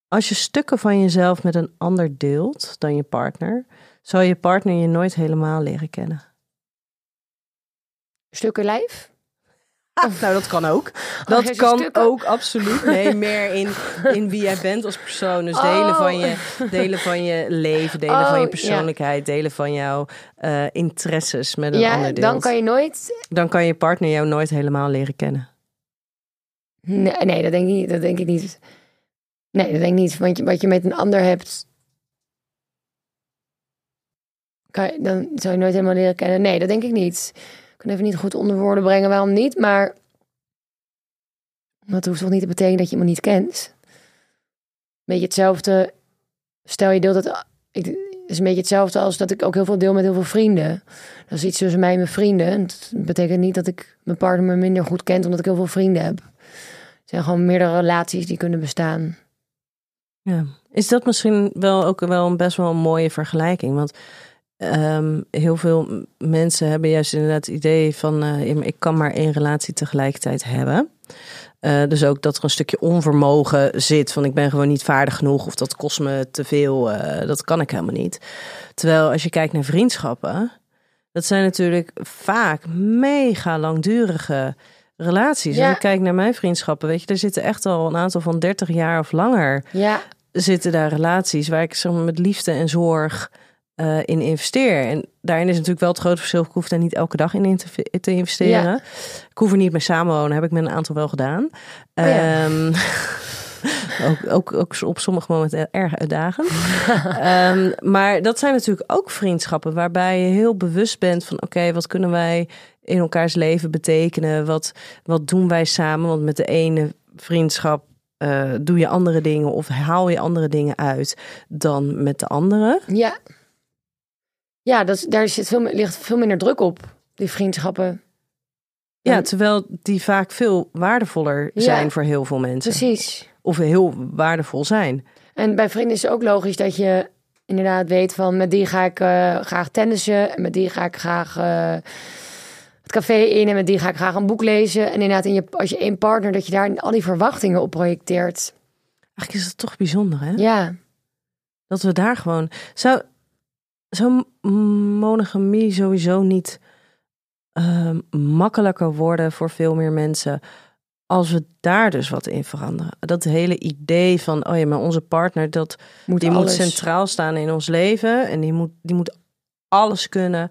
Speaker 1: Als je stukken van jezelf met een ander deelt dan je partner, zal je partner je nooit helemaal leren kennen.
Speaker 2: Stukken lijf? [laughs]
Speaker 1: nou, dat kan ook.
Speaker 2: Oh,
Speaker 1: Dat kan
Speaker 2: stukken?
Speaker 1: ook absoluut. Nee, [laughs] meer in, in wie jij bent als persoon. Dus delen, van je, delen van je leven, delen
Speaker 2: Oh,
Speaker 1: van je
Speaker 2: ja.
Speaker 1: persoonlijkheid, delen van jouw eh, interesses met een
Speaker 2: Ja,
Speaker 1: ander deel.
Speaker 2: dan kan je nooit...
Speaker 1: dan kan je partner jou nooit helemaal leren kennen.
Speaker 2: Nee, nee, dat denk ik niet. Dat denk ik niet. Nee, dat denk ik niet. Want je, wat je met een ander hebt... Kan je, dan zou je nooit helemaal leren kennen. Nee, dat denk ik niet. Kan even niet goed onder woorden brengen waarom niet, maar... Dat hoeft toch niet te betekenen dat je iemand niet kent? Beetje hetzelfde... Stel je deelt het... Ik, is een beetje hetzelfde als dat ik ook heel veel deel met heel veel vrienden. Dat is iets tussen mij en mijn vrienden. En dat betekent niet dat ik mijn partner me minder goed kent omdat ik heel veel vrienden heb. Het zijn gewoon meerdere relaties die kunnen bestaan.
Speaker 1: Ja. Is dat misschien wel ook wel een best wel een mooie vergelijking? Want ehm, heel veel mensen hebben juist inderdaad het idee van... eh, ik kan maar één relatie tegelijkertijd hebben. Eh, dus ook dat er een stukje onvermogen zit van ik ben gewoon niet vaardig genoeg of dat kost me te veel, eh, dat kan ik helemaal niet. Terwijl als je kijkt naar vriendschappen, dat zijn natuurlijk vaak mega langdurige relaties.
Speaker 2: Ja.
Speaker 1: Ik kijk naar mijn vriendschappen, weet je, er zitten echt al een aantal van 30 jaar of langer
Speaker 2: Ja,
Speaker 1: zitten daar relaties waar ik zeg maar, met liefde en zorg eh, in investeer. En daarin is natuurlijk wel het grote verschil. Ik hoef daar niet elke dag in te, te investeren. Ik hoef er niet mee samenwonen. Heb ik met een aantal wel gedaan.
Speaker 2: Oh ja.
Speaker 1: Ehm, [laughs] ook, ook, ook op sommige momenten erg uitdagend. [laughs] Ehm, maar dat zijn natuurlijk ook vriendschappen waarbij je heel bewust bent van oké, wat kunnen wij in elkaars leven betekenen? Wat, wat doen wij samen? Want met de ene vriendschap eh, doe je andere dingen of haal je andere dingen uit dan met de andere.
Speaker 2: ja. Ja, dat, daar zit veel, ligt veel minder druk op, die vriendschappen.
Speaker 1: Ja, terwijl die vaak veel waardevoller
Speaker 2: Ja.
Speaker 1: zijn voor heel veel mensen.
Speaker 2: Precies.
Speaker 1: Of heel waardevol zijn.
Speaker 2: En bij vrienden is het ook logisch dat je inderdaad weet van met die ga ik eh, graag tennissen en met die ga ik graag eh, het café in en met die ga ik graag een boek lezen. En inderdaad, in je, als je één partner, dat je daar al die verwachtingen op projecteert.
Speaker 1: Eigenlijk is het toch bijzonder, hè?
Speaker 2: Ja,
Speaker 1: Dat we daar gewoon. Zou, zou monogamie sowieso niet ehm, makkelijker worden voor veel meer mensen. Als we daar dus wat in veranderen. Dat hele idee van, oh ja, maar onze partner, dat,
Speaker 2: moet
Speaker 1: die
Speaker 2: alles.
Speaker 1: moet centraal staan in ons leven. En die moet, die moet alles kunnen,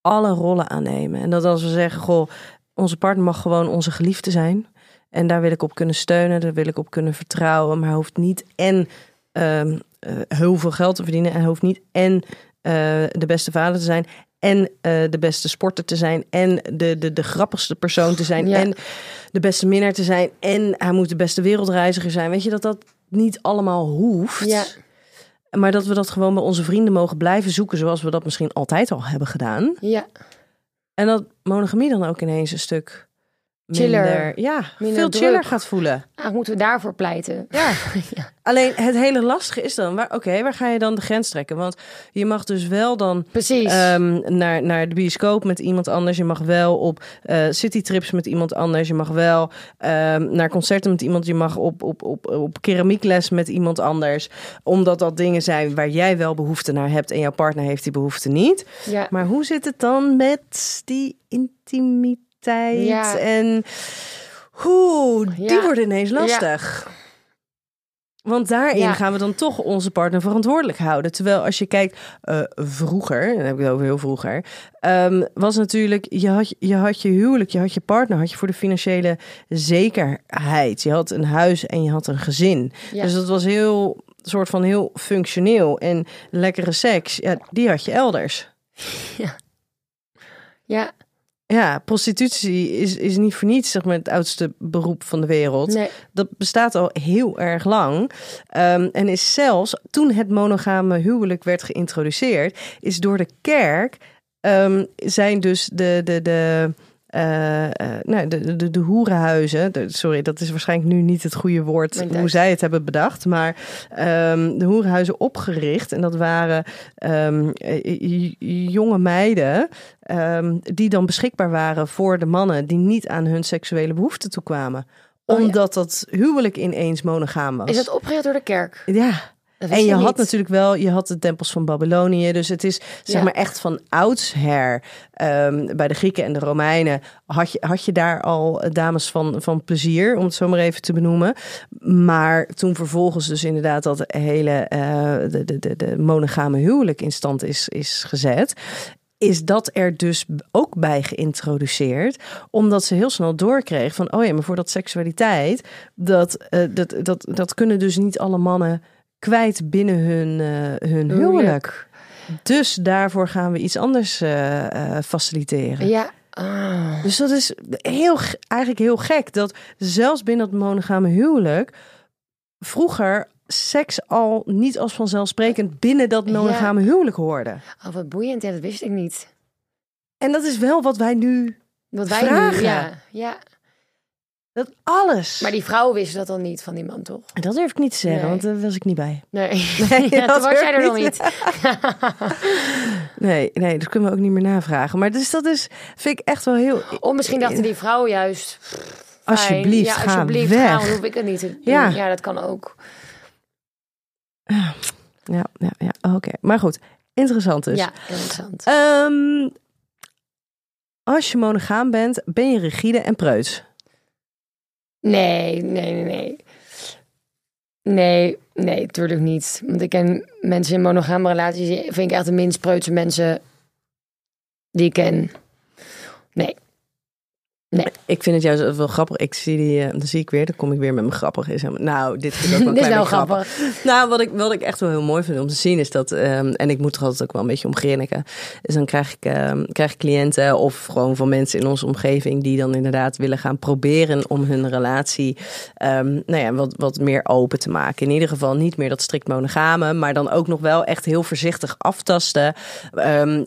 Speaker 1: alle rollen aannemen. En dat als we zeggen, goh, onze partner mag gewoon onze geliefde zijn. En daar wil ik op kunnen steunen, daar wil ik op kunnen vertrouwen. Maar hij hoeft niet en ehm, eh, heel veel geld te verdienen. En hij hoeft niet en eh, de beste vader te zijn. En eh, de beste sporter te zijn. En de, de, de grappigste persoon te zijn.
Speaker 2: Ja.
Speaker 1: En de beste minnaar te zijn. En hij moet de beste wereldreiziger zijn. Weet je dat dat niet allemaal hoeft?
Speaker 2: Ja.
Speaker 1: Maar dat we dat gewoon bij onze vrienden mogen blijven zoeken. Zoals we dat misschien altijd al hebben gedaan.
Speaker 2: Ja,
Speaker 1: En dat monogamie dan ook ineens een stuk
Speaker 2: Chiller.
Speaker 1: minder, ja,
Speaker 2: Minder
Speaker 1: veel chiller
Speaker 2: druk.
Speaker 1: gaat voelen.
Speaker 2: eigenlijk moeten we daarvoor pleiten.
Speaker 1: Ja. [laughs]
Speaker 2: Ja.
Speaker 1: Alleen het hele lastige is dan, waar, oké, waar ga je dan de grens trekken? Want je mag dus wel dan
Speaker 2: Precies.
Speaker 1: ehm, naar, naar de bioscoop met iemand anders. Je mag wel op eh citytrips met iemand anders. Je mag wel ehm, naar concerten met iemand. Je mag op, op, op, op keramiekles met iemand anders. Omdat dat dingen zijn waar jij wel behoefte naar hebt en jouw partner heeft die behoefte niet.
Speaker 2: ja.
Speaker 1: Maar hoe zit het dan met die intimiteit?
Speaker 2: Ja.
Speaker 1: En hoe, die
Speaker 2: Ja.
Speaker 1: wordt ineens lastig. Want daarin gaan we dan toch onze partner verantwoordelijk houden. Terwijl als je kijkt, eh, vroeger, dan heb ik het over heel vroeger, ehm, was natuurlijk, je had, je had je huwelijk, je had je partner, had je voor de financiële zekerheid. Je had een huis en je had een gezin. Dus dat was heel, soort van heel functioneel. En lekkere seks, ja, die had je elders. [laughs]
Speaker 2: ja,
Speaker 1: Ja, prostitutie is, is niet voor niets zeg maar, het oudste beroep van de wereld.
Speaker 2: nee.
Speaker 1: Dat bestaat al heel erg lang. Ehm, en is zelfs toen het monogame huwelijk werd geïntroduceerd, is door de kerk ehm, zijn dus de. de, de eh, eh, nou, de, de, de hoerenhuizen, de- sorry, dat is waarschijnlijk nu niet het goede woord
Speaker 2: Mijn
Speaker 1: hoe zij het hebben bedacht, maar ehm, de hoerenhuizen opgericht. En dat waren ehm, eh, jonge meiden ehm, die dan beschikbaar waren voor de mannen die niet aan hun seksuele behoeften toekwamen.
Speaker 2: Oh ja.
Speaker 1: Omdat dat huwelijk ineens monogaam was.
Speaker 2: Is dat opgericht door de kerk?
Speaker 1: Ja, En je had
Speaker 2: niet.
Speaker 1: natuurlijk wel, je had de tempels van Babylonië. Dus het is zeg
Speaker 2: Ja.
Speaker 1: maar echt van oudsher. ehm, bij de Grieken en de Romeinen had je, had je daar al dames van, van plezier, om het zo maar even te benoemen. Maar toen vervolgens dus inderdaad dat hele eh, de, de, de, de monogame huwelijk in stand is, is gezet. Is dat er dus ook bij geïntroduceerd, omdat ze heel snel doorkreeg van, oh ja, maar voor dat seksualiteit, dat, eh, dat, dat, dat kunnen dus niet alle mannen kwijt binnen hun, eh, hun huwelijk. Dus daarvoor gaan we iets anders eh, eh, faciliteren.
Speaker 2: Ja. Ah.
Speaker 1: Dus dat is heel, eigenlijk heel gek. Dat zelfs binnen het monogame huwelijk vroeger seks al niet als vanzelfsprekend binnen dat
Speaker 2: Ja.
Speaker 1: monogame huwelijk hoorde.
Speaker 2: Oh, wat boeiend. Ja, dat wist ik niet.
Speaker 1: En dat is wel wat wij nu,
Speaker 2: Wat wij
Speaker 1: Vragen.
Speaker 2: nu, ja. ja.
Speaker 1: Dat alles.
Speaker 2: Maar die vrouwen wisten dat dan niet van die man, toch?
Speaker 1: Dat durf ik niet te zeggen,
Speaker 2: Nee.
Speaker 1: want daar was ik niet bij.
Speaker 2: Nee,
Speaker 1: Nee, [laughs]
Speaker 2: ja,
Speaker 1: dat
Speaker 2: was jij er nog niet. [laughs]
Speaker 1: Nee, nee, dat kunnen we ook niet meer navragen. Maar dus dat is, vind ik echt wel heel...
Speaker 2: Of misschien dachten die vrouwen juist... pff.
Speaker 1: Alsjeblieft,
Speaker 2: ja,
Speaker 1: ga
Speaker 2: alsjeblieft,
Speaker 1: weg.
Speaker 2: Hoef ik het niet te doen.
Speaker 1: Ja.
Speaker 2: Ja, dat kan ook.
Speaker 1: Ja, ja, ja. Oké. Maar goed, interessant dus.
Speaker 2: Ja, interessant.
Speaker 1: Ehm, als je monogaam bent, ben je rigide en preuts.
Speaker 2: Nee, nee, nee, nee. Nee, nee, natuurlijk niet. Want ik ken mensen in monogame relaties, vind ik echt de minst preutse mensen die ik ken. Nee.
Speaker 1: Ik vind het juist wel grappig. Ik zie die, eh, dan zie ik weer, dan kom ik weer met mijn grappig. Is nou, dit ik ook wel [laughs]
Speaker 2: Dit is
Speaker 1: beetje
Speaker 2: grappig.
Speaker 1: Nou, wat ik, wat ik echt wel heel mooi vind om te zien is dat, ehm, en ik moet er altijd ook wel een beetje om grinniken, is dan krijg ik, ehm, krijg ik cliënten of gewoon van mensen in onze omgeving die dan inderdaad willen gaan proberen om hun relatie ehm, nou ja, wat, wat meer open te maken. In ieder geval niet meer dat strikt monogame, maar dan ook nog wel echt heel voorzichtig aftasten.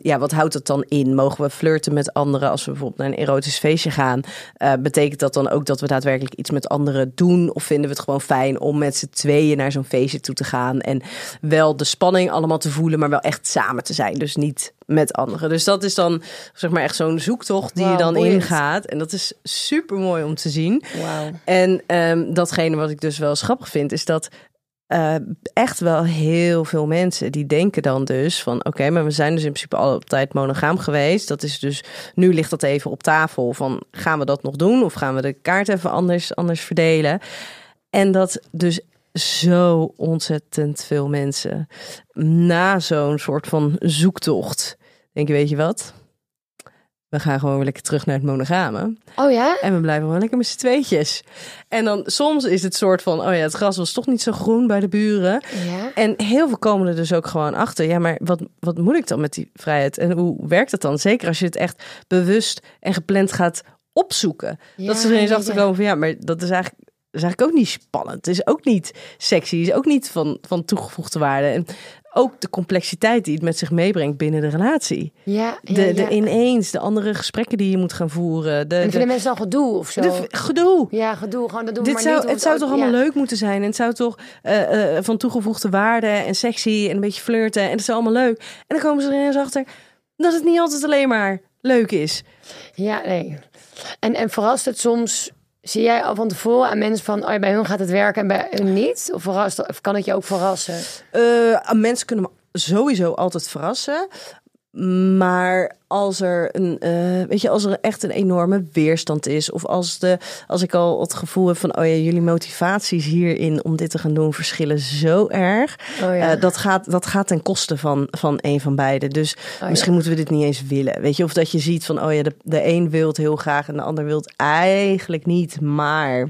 Speaker 1: Ja, wat houdt het dan in? Mogen we flirten met anderen als we bijvoorbeeld naar een erotisch feestje gaan? Eh, betekent dat dan ook dat we daadwerkelijk iets met anderen doen? Of vinden we het gewoon fijn om met z'n tweeën naar zo'n feestje toe te gaan? En wel de spanning allemaal te voelen, maar wel echt samen te zijn. Dus niet met anderen. Dus dat is dan zeg maar echt zo'n zoektocht die je dan
Speaker 2: boeiend.
Speaker 1: ingaat. En dat is super mooi om te zien. En ehm, datgene wat ik dus wel grappig vind, is dat eh, echt wel heel veel mensen die denken dan dus van oké, maar we zijn dus in principe altijd monogaam geweest. Dat is dus nu ligt dat even op tafel van gaan we dat nog doen of gaan we de kaart even anders, anders verdelen? En dat dus zo ontzettend veel mensen na zo'n soort van zoektocht denk je, weet je wat? We gaan gewoon lekker terug naar het monogame.
Speaker 2: Oh ja?
Speaker 1: En we blijven gewoon lekker met z'n tweetjes. En dan soms is het soort van, oh ja, het gras was toch niet zo groen bij de buren.
Speaker 2: Ja.
Speaker 1: En heel veel komen er dus ook gewoon achter. Ja, maar wat, wat moet ik dan met die vrijheid? En hoe werkt dat dan? Zeker als je het echt bewust en gepland gaat opzoeken. dat ze er eens
Speaker 2: ja,
Speaker 1: achter
Speaker 2: ja.
Speaker 1: komen van, ja, maar dat is eigenlijk... Dat is eigenlijk ook niet spannend. Het is ook niet sexy. Het is ook niet van, van toegevoegde waarde. En ook de complexiteit die het met zich meebrengt binnen de relatie.
Speaker 2: Ja, ja,
Speaker 1: De,
Speaker 2: ja.
Speaker 1: de ineens, de andere gesprekken die je moet gaan voeren. De,
Speaker 2: En
Speaker 1: de,
Speaker 2: vinden mensen dan gedoe of zo?
Speaker 1: de gedoe.
Speaker 2: ja, gedoe. Gewoon, dat doen we
Speaker 1: Dit
Speaker 2: maar
Speaker 1: zou,
Speaker 2: niet.
Speaker 1: het zou
Speaker 2: ook-
Speaker 1: toch allemaal
Speaker 2: ja.
Speaker 1: leuk moeten zijn. En het zou toch eh, eh, van toegevoegde waarde en sexy en een beetje flirten. En het is allemaal leuk. En dan komen ze er eens achter dat het niet altijd alleen maar leuk is.
Speaker 2: Ja, nee. En, en verrast het soms... Zie jij al van tevoren aan mensen van... Oh, bij hun gaat het werken en bij hun niet? Of, verrast, kan het je ook verrassen?
Speaker 1: Eh, mensen kunnen me sowieso altijd verrassen. Maar als er een, eh, weet je, als er echt een enorme weerstand is, of als de, als ik al het gevoel heb van, oh ja, jullie motivaties hierin om dit te gaan doen verschillen zo erg,
Speaker 2: Oh ja.
Speaker 1: Eh, dat gaat, dat gaat ten koste van, van een van beiden. Dus
Speaker 2: ja.
Speaker 1: misschien moeten we dit niet eens willen, weet je, of dat je ziet van, oh ja, de, de een wil het heel graag en de ander wil het eigenlijk niet, maar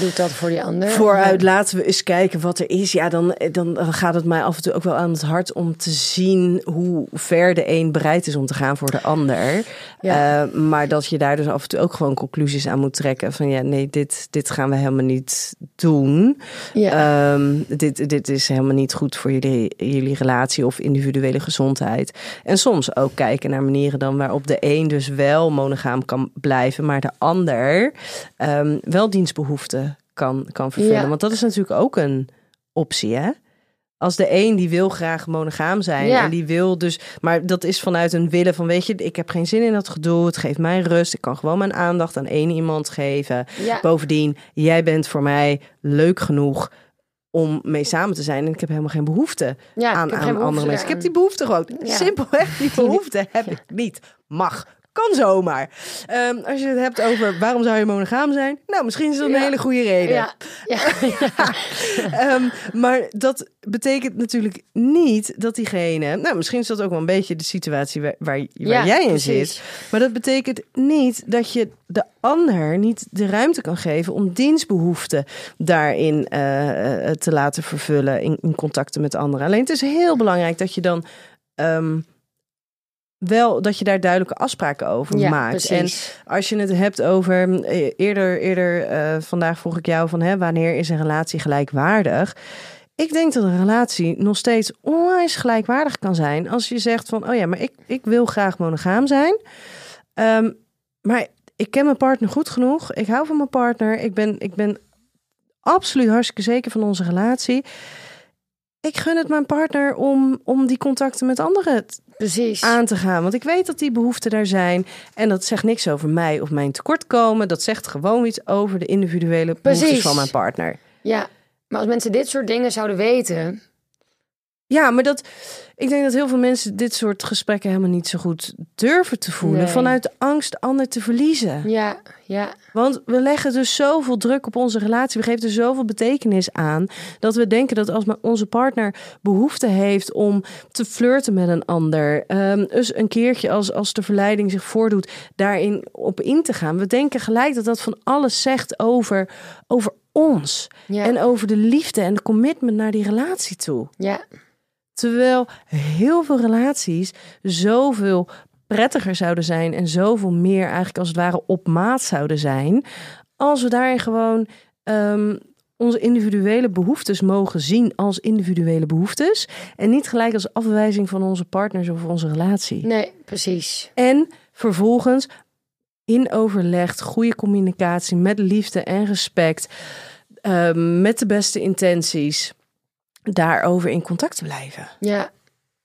Speaker 2: Doet dat voor die ander?
Speaker 1: vooruit laten we eens kijken wat er is. Ja, dan, dan gaat het mij af en toe ook wel aan het hart om te zien hoe ver de een bereid is om te gaan voor de ander.
Speaker 2: Ja.
Speaker 1: Eh, maar dat je daar dus af en toe ook gewoon conclusies aan moet trekken. Van ja, nee, dit, dit gaan we helemaal niet doen.
Speaker 2: Ja.
Speaker 1: Ehm, dit, dit is helemaal niet goed voor jullie, jullie relatie of individuele gezondheid. En soms ook kijken naar manieren dan waarop de een dus wel monogaam kan blijven, maar de ander ehm, wel dienstbehoeften kan, kan vervullen.
Speaker 2: Ja.
Speaker 1: Want dat is natuurlijk ook een optie, hè? Als de een die wil graag monogaam zijn
Speaker 2: Ja.
Speaker 1: en die wil dus, maar dat is vanuit een willen van, weet je, ik heb geen zin in dat gedoe, het geeft mij rust, ik kan gewoon mijn aandacht aan één iemand geven.
Speaker 2: ja.
Speaker 1: Bovendien, jij bent voor mij leuk genoeg om mee samen te zijn. En ik heb helemaal geen behoefte
Speaker 2: Ja,
Speaker 1: aan,
Speaker 2: ik heb
Speaker 1: aan
Speaker 2: geen behoefte
Speaker 1: andere mensen. Ik heb die behoefte gewoon. Simpelweg, die [laughs] behoefte heb ik niet. Mag. Kan zomaar. Ehm, als je het hebt over waarom zou je monogaam zijn? Nou, misschien is dat een
Speaker 2: Ja.
Speaker 1: hele goede reden.
Speaker 2: Ja, ja. [laughs]
Speaker 1: Ehm, maar dat betekent natuurlijk niet dat diegene... Nou, misschien is dat ook wel een beetje de situatie waar, waar, jij in
Speaker 2: precies.
Speaker 1: zit. Maar dat betekent niet dat je de ander niet de ruimte kan geven... om dienstbehoeften daarin eh, eh, te laten vervullen in, in contacten met anderen. Alleen het is heel belangrijk dat je dan... ehm, wel dat je daar duidelijke afspraken over
Speaker 2: Ja,
Speaker 1: maakt. En
Speaker 2: precies.
Speaker 1: als je het hebt over eh, eerder, eerder eh, vandaag vroeg ik jou van hè, wanneer is een relatie gelijkwaardig? Ik denk dat een relatie nog steeds onwijs gelijkwaardig kan zijn als je zegt van oh ja, maar ik, ik wil graag monogaam zijn. Ehm, maar ik ken mijn partner goed genoeg. Ik hou van mijn partner. Ik ben, ik ben absoluut hartstikke zeker van onze relatie. Ik gun het mijn partner om, om die contacten met anderen
Speaker 2: Precies.
Speaker 1: aan te gaan. Want ik weet dat die behoeften daar zijn. En dat zegt niks over mij of mijn tekortkomen. Dat zegt gewoon iets over de individuele behoeftes
Speaker 2: Precies.
Speaker 1: van mijn partner.
Speaker 2: Ja, maar als mensen dit soort dingen zouden weten...
Speaker 1: Ja, maar dat, ik denk dat heel veel mensen dit soort gesprekken helemaal niet zo goed durven te voelen.
Speaker 2: Nee.
Speaker 1: Vanuit de angst ander te verliezen.
Speaker 2: Ja, ja,
Speaker 1: Want we leggen dus zoveel druk op onze relatie. We geven er zoveel betekenis aan. Dat we denken dat als onze partner behoefte heeft om te flirten met een ander. ehm, dus een keertje als, als de verleiding zich voordoet, daarin op in te gaan. We denken gelijk dat dat van alles zegt over, over ons.
Speaker 2: ja,
Speaker 1: En over de liefde en de commitment naar die relatie toe.
Speaker 2: ja,
Speaker 1: Terwijl heel veel relaties zoveel prettiger zouden zijn en zoveel meer eigenlijk als het ware op maat zouden zijn. Als we daarin gewoon ehm, onze individuele behoeftes mogen zien als individuele behoeftes. En niet gelijk als afwijzing van onze partners of onze relatie.
Speaker 2: nee, precies.
Speaker 1: En vervolgens in overleg, goede communicatie met liefde en respect. ehm, met de beste intenties. Daarover in contact te blijven.
Speaker 2: Ja,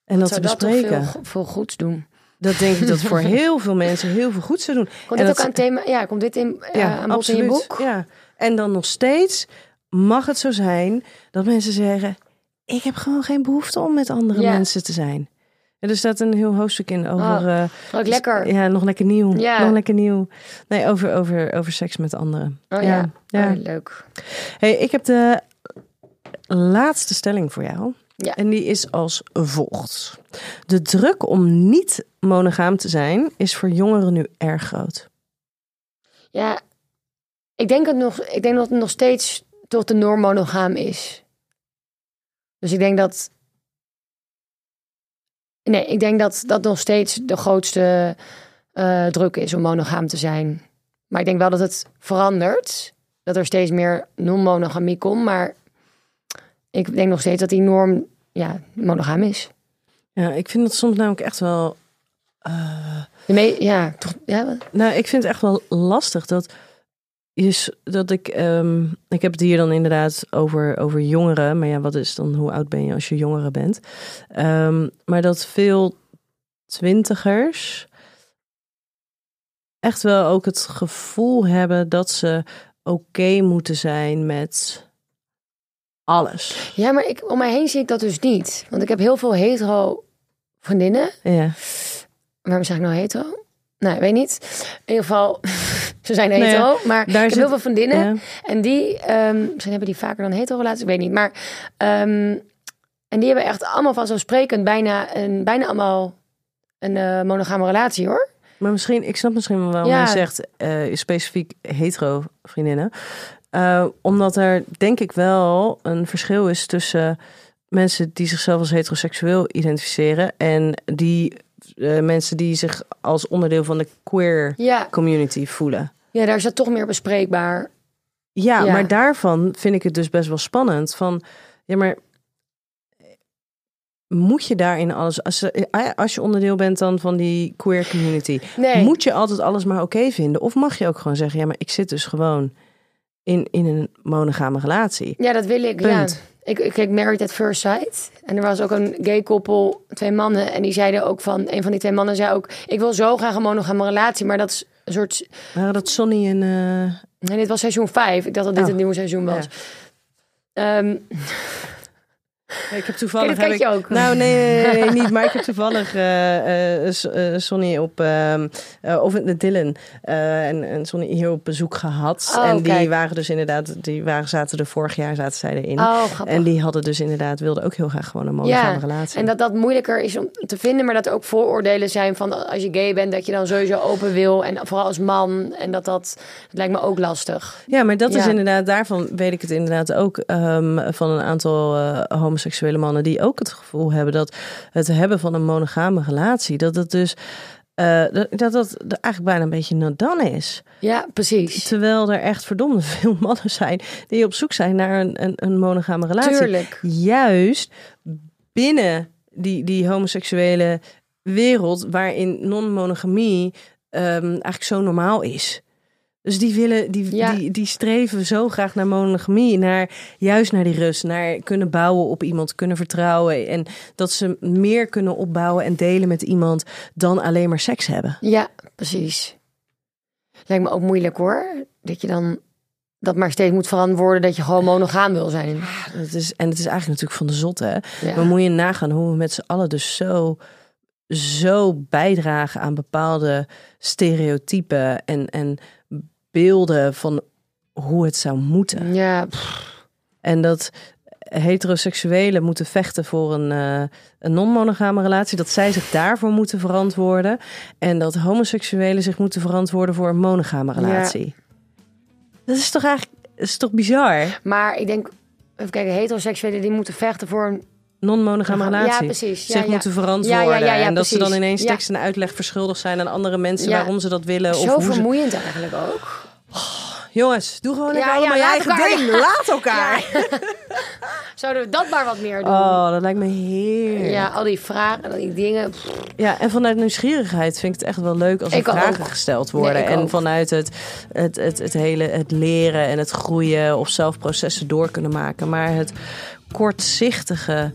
Speaker 1: En dat te
Speaker 2: zou dat toch
Speaker 1: bespreken.
Speaker 2: veel, go- veel goeds doen.
Speaker 1: Dat denk ik dat voor [laughs] heel veel mensen heel veel goed zou doen.
Speaker 2: Komt dit ook aan thema? Ja, komt dit in, ja, aan bod in je boek?
Speaker 1: Ja. En dan nog steeds mag het zo zijn dat mensen zeggen: Ik heb gewoon geen behoefte om met andere
Speaker 2: Ja.
Speaker 1: mensen te zijn. En er staat een heel hoofdstuk in over.
Speaker 2: Oh,
Speaker 1: eh,
Speaker 2: Wat lekker.
Speaker 1: Ja, nog lekker nieuw.
Speaker 2: Ja.
Speaker 1: Nog lekker nieuw. Nee, over, over, over seks met anderen.
Speaker 2: Oh ja,
Speaker 1: ja.
Speaker 2: Oh, leuk.
Speaker 1: Hey, ik heb de laatste stelling voor jou.
Speaker 2: Ja.
Speaker 1: En die is als volgt. De druk om niet monogaam te zijn is voor jongeren nu erg groot.
Speaker 2: Ja, ik denk, het nog, ik denk dat het nog steeds toch de norm monogaam is. Dus ik denk dat... Nee, ik denk dat dat nog steeds de grootste eh, druk is om monogaam te zijn. Maar ik denk wel dat het verandert. Dat er steeds meer non-monogamie komt. Maar ik denk nog steeds dat die norm ja, monogaam is.
Speaker 1: Ja, ik vind het soms namelijk echt wel.
Speaker 2: me ja, toch, ja,
Speaker 1: nou, ik vind het echt wel lastig dat. Je, s- dat ik, ehm, ik heb het hier dan inderdaad over, over jongeren. Maar ja, wat is dan, hoe oud ben je als je jongere bent? Ehm, maar dat veel twintigers echt wel ook het gevoel hebben dat ze oké moeten zijn met alles.
Speaker 2: ja, maar ik, om mij heen zie ik dat dus niet. Want ik heb heel veel hetero vriendinnen.
Speaker 1: Ja.
Speaker 2: Waarom zeg ik nou hetero? Nou, ik weet niet. In ieder geval, [laughs] ze zijn
Speaker 1: Nou ja,
Speaker 2: hetero. maar ik
Speaker 1: daar
Speaker 2: heb
Speaker 1: zit-
Speaker 2: heel veel vriendinnen.
Speaker 1: Ja.
Speaker 2: En die, ehm, misschien hebben die vaker dan hetero relaties, ik weet niet. Maar, ehm, en die hebben echt allemaal vanzelfsprekend bijna, een, bijna allemaal een eh, monogame relatie hoor.
Speaker 1: Maar misschien, ik snap misschien wel waarom
Speaker 2: Ja.
Speaker 1: je zegt eh, specifiek hetero vriendinnen. Eh, omdat er denk ik wel een verschil is tussen mensen die zichzelf als heteroseksueel identificeren en die eh, mensen die zich als onderdeel van de queer
Speaker 2: Ja,
Speaker 1: community voelen.
Speaker 2: ja daar is dat toch meer bespreekbaar.
Speaker 1: Ja,
Speaker 2: Ja.
Speaker 1: maar daarvan vind ik het dus best wel spannend. Van ja, maar moet je daarin alles als, eh, als je onderdeel bent dan van die queer community?
Speaker 2: Nee,
Speaker 1: Moet je altijd alles maar oké vinden? Of mag je ook gewoon zeggen, ja, maar ik zit dus gewoon in, in een monogame relatie.
Speaker 2: ja, dat wil ik.
Speaker 1: Punt.
Speaker 2: Ja. Ik, ik keek Married at First Sight. En er was ook een gay koppel, twee mannen. En die zeiden ook van, een van die twee mannen zei ook... Ik wil zo graag een monogame relatie, maar dat is een soort
Speaker 1: Waren dat Sonny en... eh,
Speaker 2: Nee, dit was seizoen 5. Ik dacht dat dit
Speaker 1: Oh.
Speaker 2: het nieuwe seizoen was.
Speaker 1: Ja. Ik heb toevallig.
Speaker 2: Ken dat
Speaker 1: heb ik,
Speaker 2: ook?
Speaker 1: Nou, nee, nee, nee, niet. Maar ik heb [laughs] toevallig eh, Sonny op. eh, of de Dylan. en, en Sonny hier op bezoek gehad.
Speaker 2: Oh,
Speaker 1: en die
Speaker 2: kijk.
Speaker 1: waren dus inderdaad. Die waren, zaten er vorig jaar zaten zij erin.
Speaker 2: oh,
Speaker 1: en die hadden dus inderdaad. wilden ook heel graag gewoon een monogame relatie.
Speaker 2: En dat dat moeilijker is om te vinden, maar dat er ook vooroordelen zijn van als je gay bent, dat je dan sowieso open wil. En vooral als man. En dat dat, lijkt me ook lastig.
Speaker 1: Ja, maar dat is inderdaad, daarvan weet ik het inderdaad ook ehm, van een aantal eh, homoseksuele mannen die ook het gevoel hebben dat het hebben van een monogame relatie, dat het dus eh, dat, dat dat eigenlijk bijna een beetje nadan is.
Speaker 2: Ja, precies.
Speaker 1: Terwijl er echt verdomde veel [laughs] mannen zijn die op zoek zijn naar een, een, een monogame relatie.
Speaker 2: Tuurlijk.
Speaker 1: Juist binnen die, die homoseksuele wereld waarin non-monogamie ehm, eigenlijk zo normaal is. Dus die willen, die,
Speaker 2: Ja.
Speaker 1: die, die streven zo graag naar monogamie, naar juist naar die rust, naar kunnen bouwen op iemand, kunnen vertrouwen en dat ze meer kunnen opbouwen en delen met iemand dan alleen maar seks hebben.
Speaker 2: Ja, precies. Lijkt me ook moeilijk hoor. Dat je dan dat maar steeds moet verantwoorden dat je gewoon monogaam wil zijn.
Speaker 1: Het is, en het is eigenlijk natuurlijk van de zot, hè?
Speaker 2: Ja.
Speaker 1: Maar moet je nagaan hoe we met z'n allen dus zo, zo bijdragen aan bepaalde stereotypen en, en beelden van hoe het zou moeten.
Speaker 2: Ja, pff,
Speaker 1: En dat heteroseksuelen moeten vechten voor een, eh, een non-monogame relatie, dat zij zich daarvoor moeten verantwoorden. En dat homoseksuelen zich moeten verantwoorden voor een monogame relatie. Dat is toch eigenlijk is toch bizar?
Speaker 2: maar ik denk, even kijken, heteroseksuelen die moeten vechten voor een...
Speaker 1: Non-monogame
Speaker 2: Ja,
Speaker 1: relatie.
Speaker 2: precies. Ja,
Speaker 1: zich
Speaker 2: ja.
Speaker 1: moeten verantwoorden.
Speaker 2: Ja, ja, ja, ja,
Speaker 1: en dat ze dan ineens
Speaker 2: Ja.
Speaker 1: tekst en uitleg verschuldigd zijn aan andere mensen
Speaker 2: Ja.
Speaker 1: waarom ze dat willen. Of
Speaker 2: Zo
Speaker 1: hoe ze...
Speaker 2: vermoeiend eigenlijk ook.
Speaker 1: Jongens, doe gewoon lekker
Speaker 2: Ja,
Speaker 1: allemaal
Speaker 2: ja,
Speaker 1: je eigen
Speaker 2: elkaar-
Speaker 1: ding. [laughs] Laat elkaar. [laughs]
Speaker 2: Zouden we dat maar wat meer doen?
Speaker 1: Oh, dat lijkt me heerlijk.
Speaker 2: Ja, al die vragen en al die dingen.
Speaker 1: Ja, en vanuit nieuwsgierigheid vind ik het echt wel leuk als er
Speaker 2: Ik ook.
Speaker 1: vragen gesteld worden.
Speaker 2: Nee,
Speaker 1: en
Speaker 2: ook.
Speaker 1: vanuit het, het, het, het hele het leren en het groeien of zelf processen door kunnen maken. Maar het kortzichtige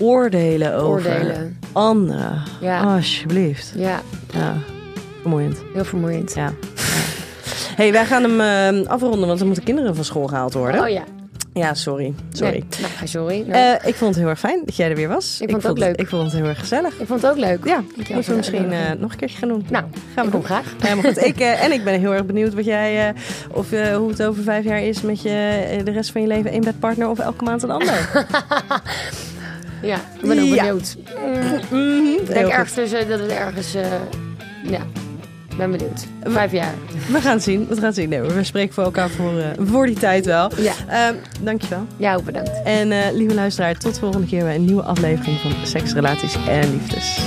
Speaker 1: oordelen over
Speaker 2: Oordelen.
Speaker 1: anderen.
Speaker 2: Ja.
Speaker 1: Alsjeblieft.
Speaker 2: Ja,
Speaker 1: Ja, vermoeiend.
Speaker 2: heel vermoeiend.
Speaker 1: Ja. [laughs] hey, wij gaan hem eh, afronden, want er moeten kinderen van school gehaald worden.
Speaker 2: Oh ja.
Speaker 1: Ja, sorry. Sorry.
Speaker 2: Nee, nou, sorry.
Speaker 1: Eh, ik vond het heel erg fijn dat jij er weer was.
Speaker 2: Ik vond het ook leuk.
Speaker 1: Ik vond het heel erg gezellig.
Speaker 2: ik vond het ook leuk.
Speaker 1: Ja, moeten we misschien eh, nog een keertje gaan doen.
Speaker 2: Nou,
Speaker 1: Gaan we
Speaker 2: ik
Speaker 1: doen.
Speaker 2: graag.
Speaker 1: Helemaal goed. Ik, en ik ben heel erg benieuwd wat jij, of, hoe het over vijf jaar is met je de rest van je leven één bedpartner of elke maand een ander. [laughs]
Speaker 2: Ja, ik ben ook
Speaker 1: Ja.
Speaker 2: benieuwd.
Speaker 1: Mhm.
Speaker 2: Ik
Speaker 1: Heel
Speaker 2: denk ergens tussen dat het ergens... ja, ik ben benieuwd. Vijf jaar.
Speaker 1: We gaan het zien. We gaan zien. Nee, we spreken voor elkaar voor, eh, voor die tijd wel.
Speaker 2: Ja,
Speaker 1: Ehm, dankjewel.
Speaker 2: jou ook bedankt.
Speaker 1: En eh, lieve luisteraar, tot de volgende keer bij een nieuwe aflevering van Seks, Relaties en Liefdes.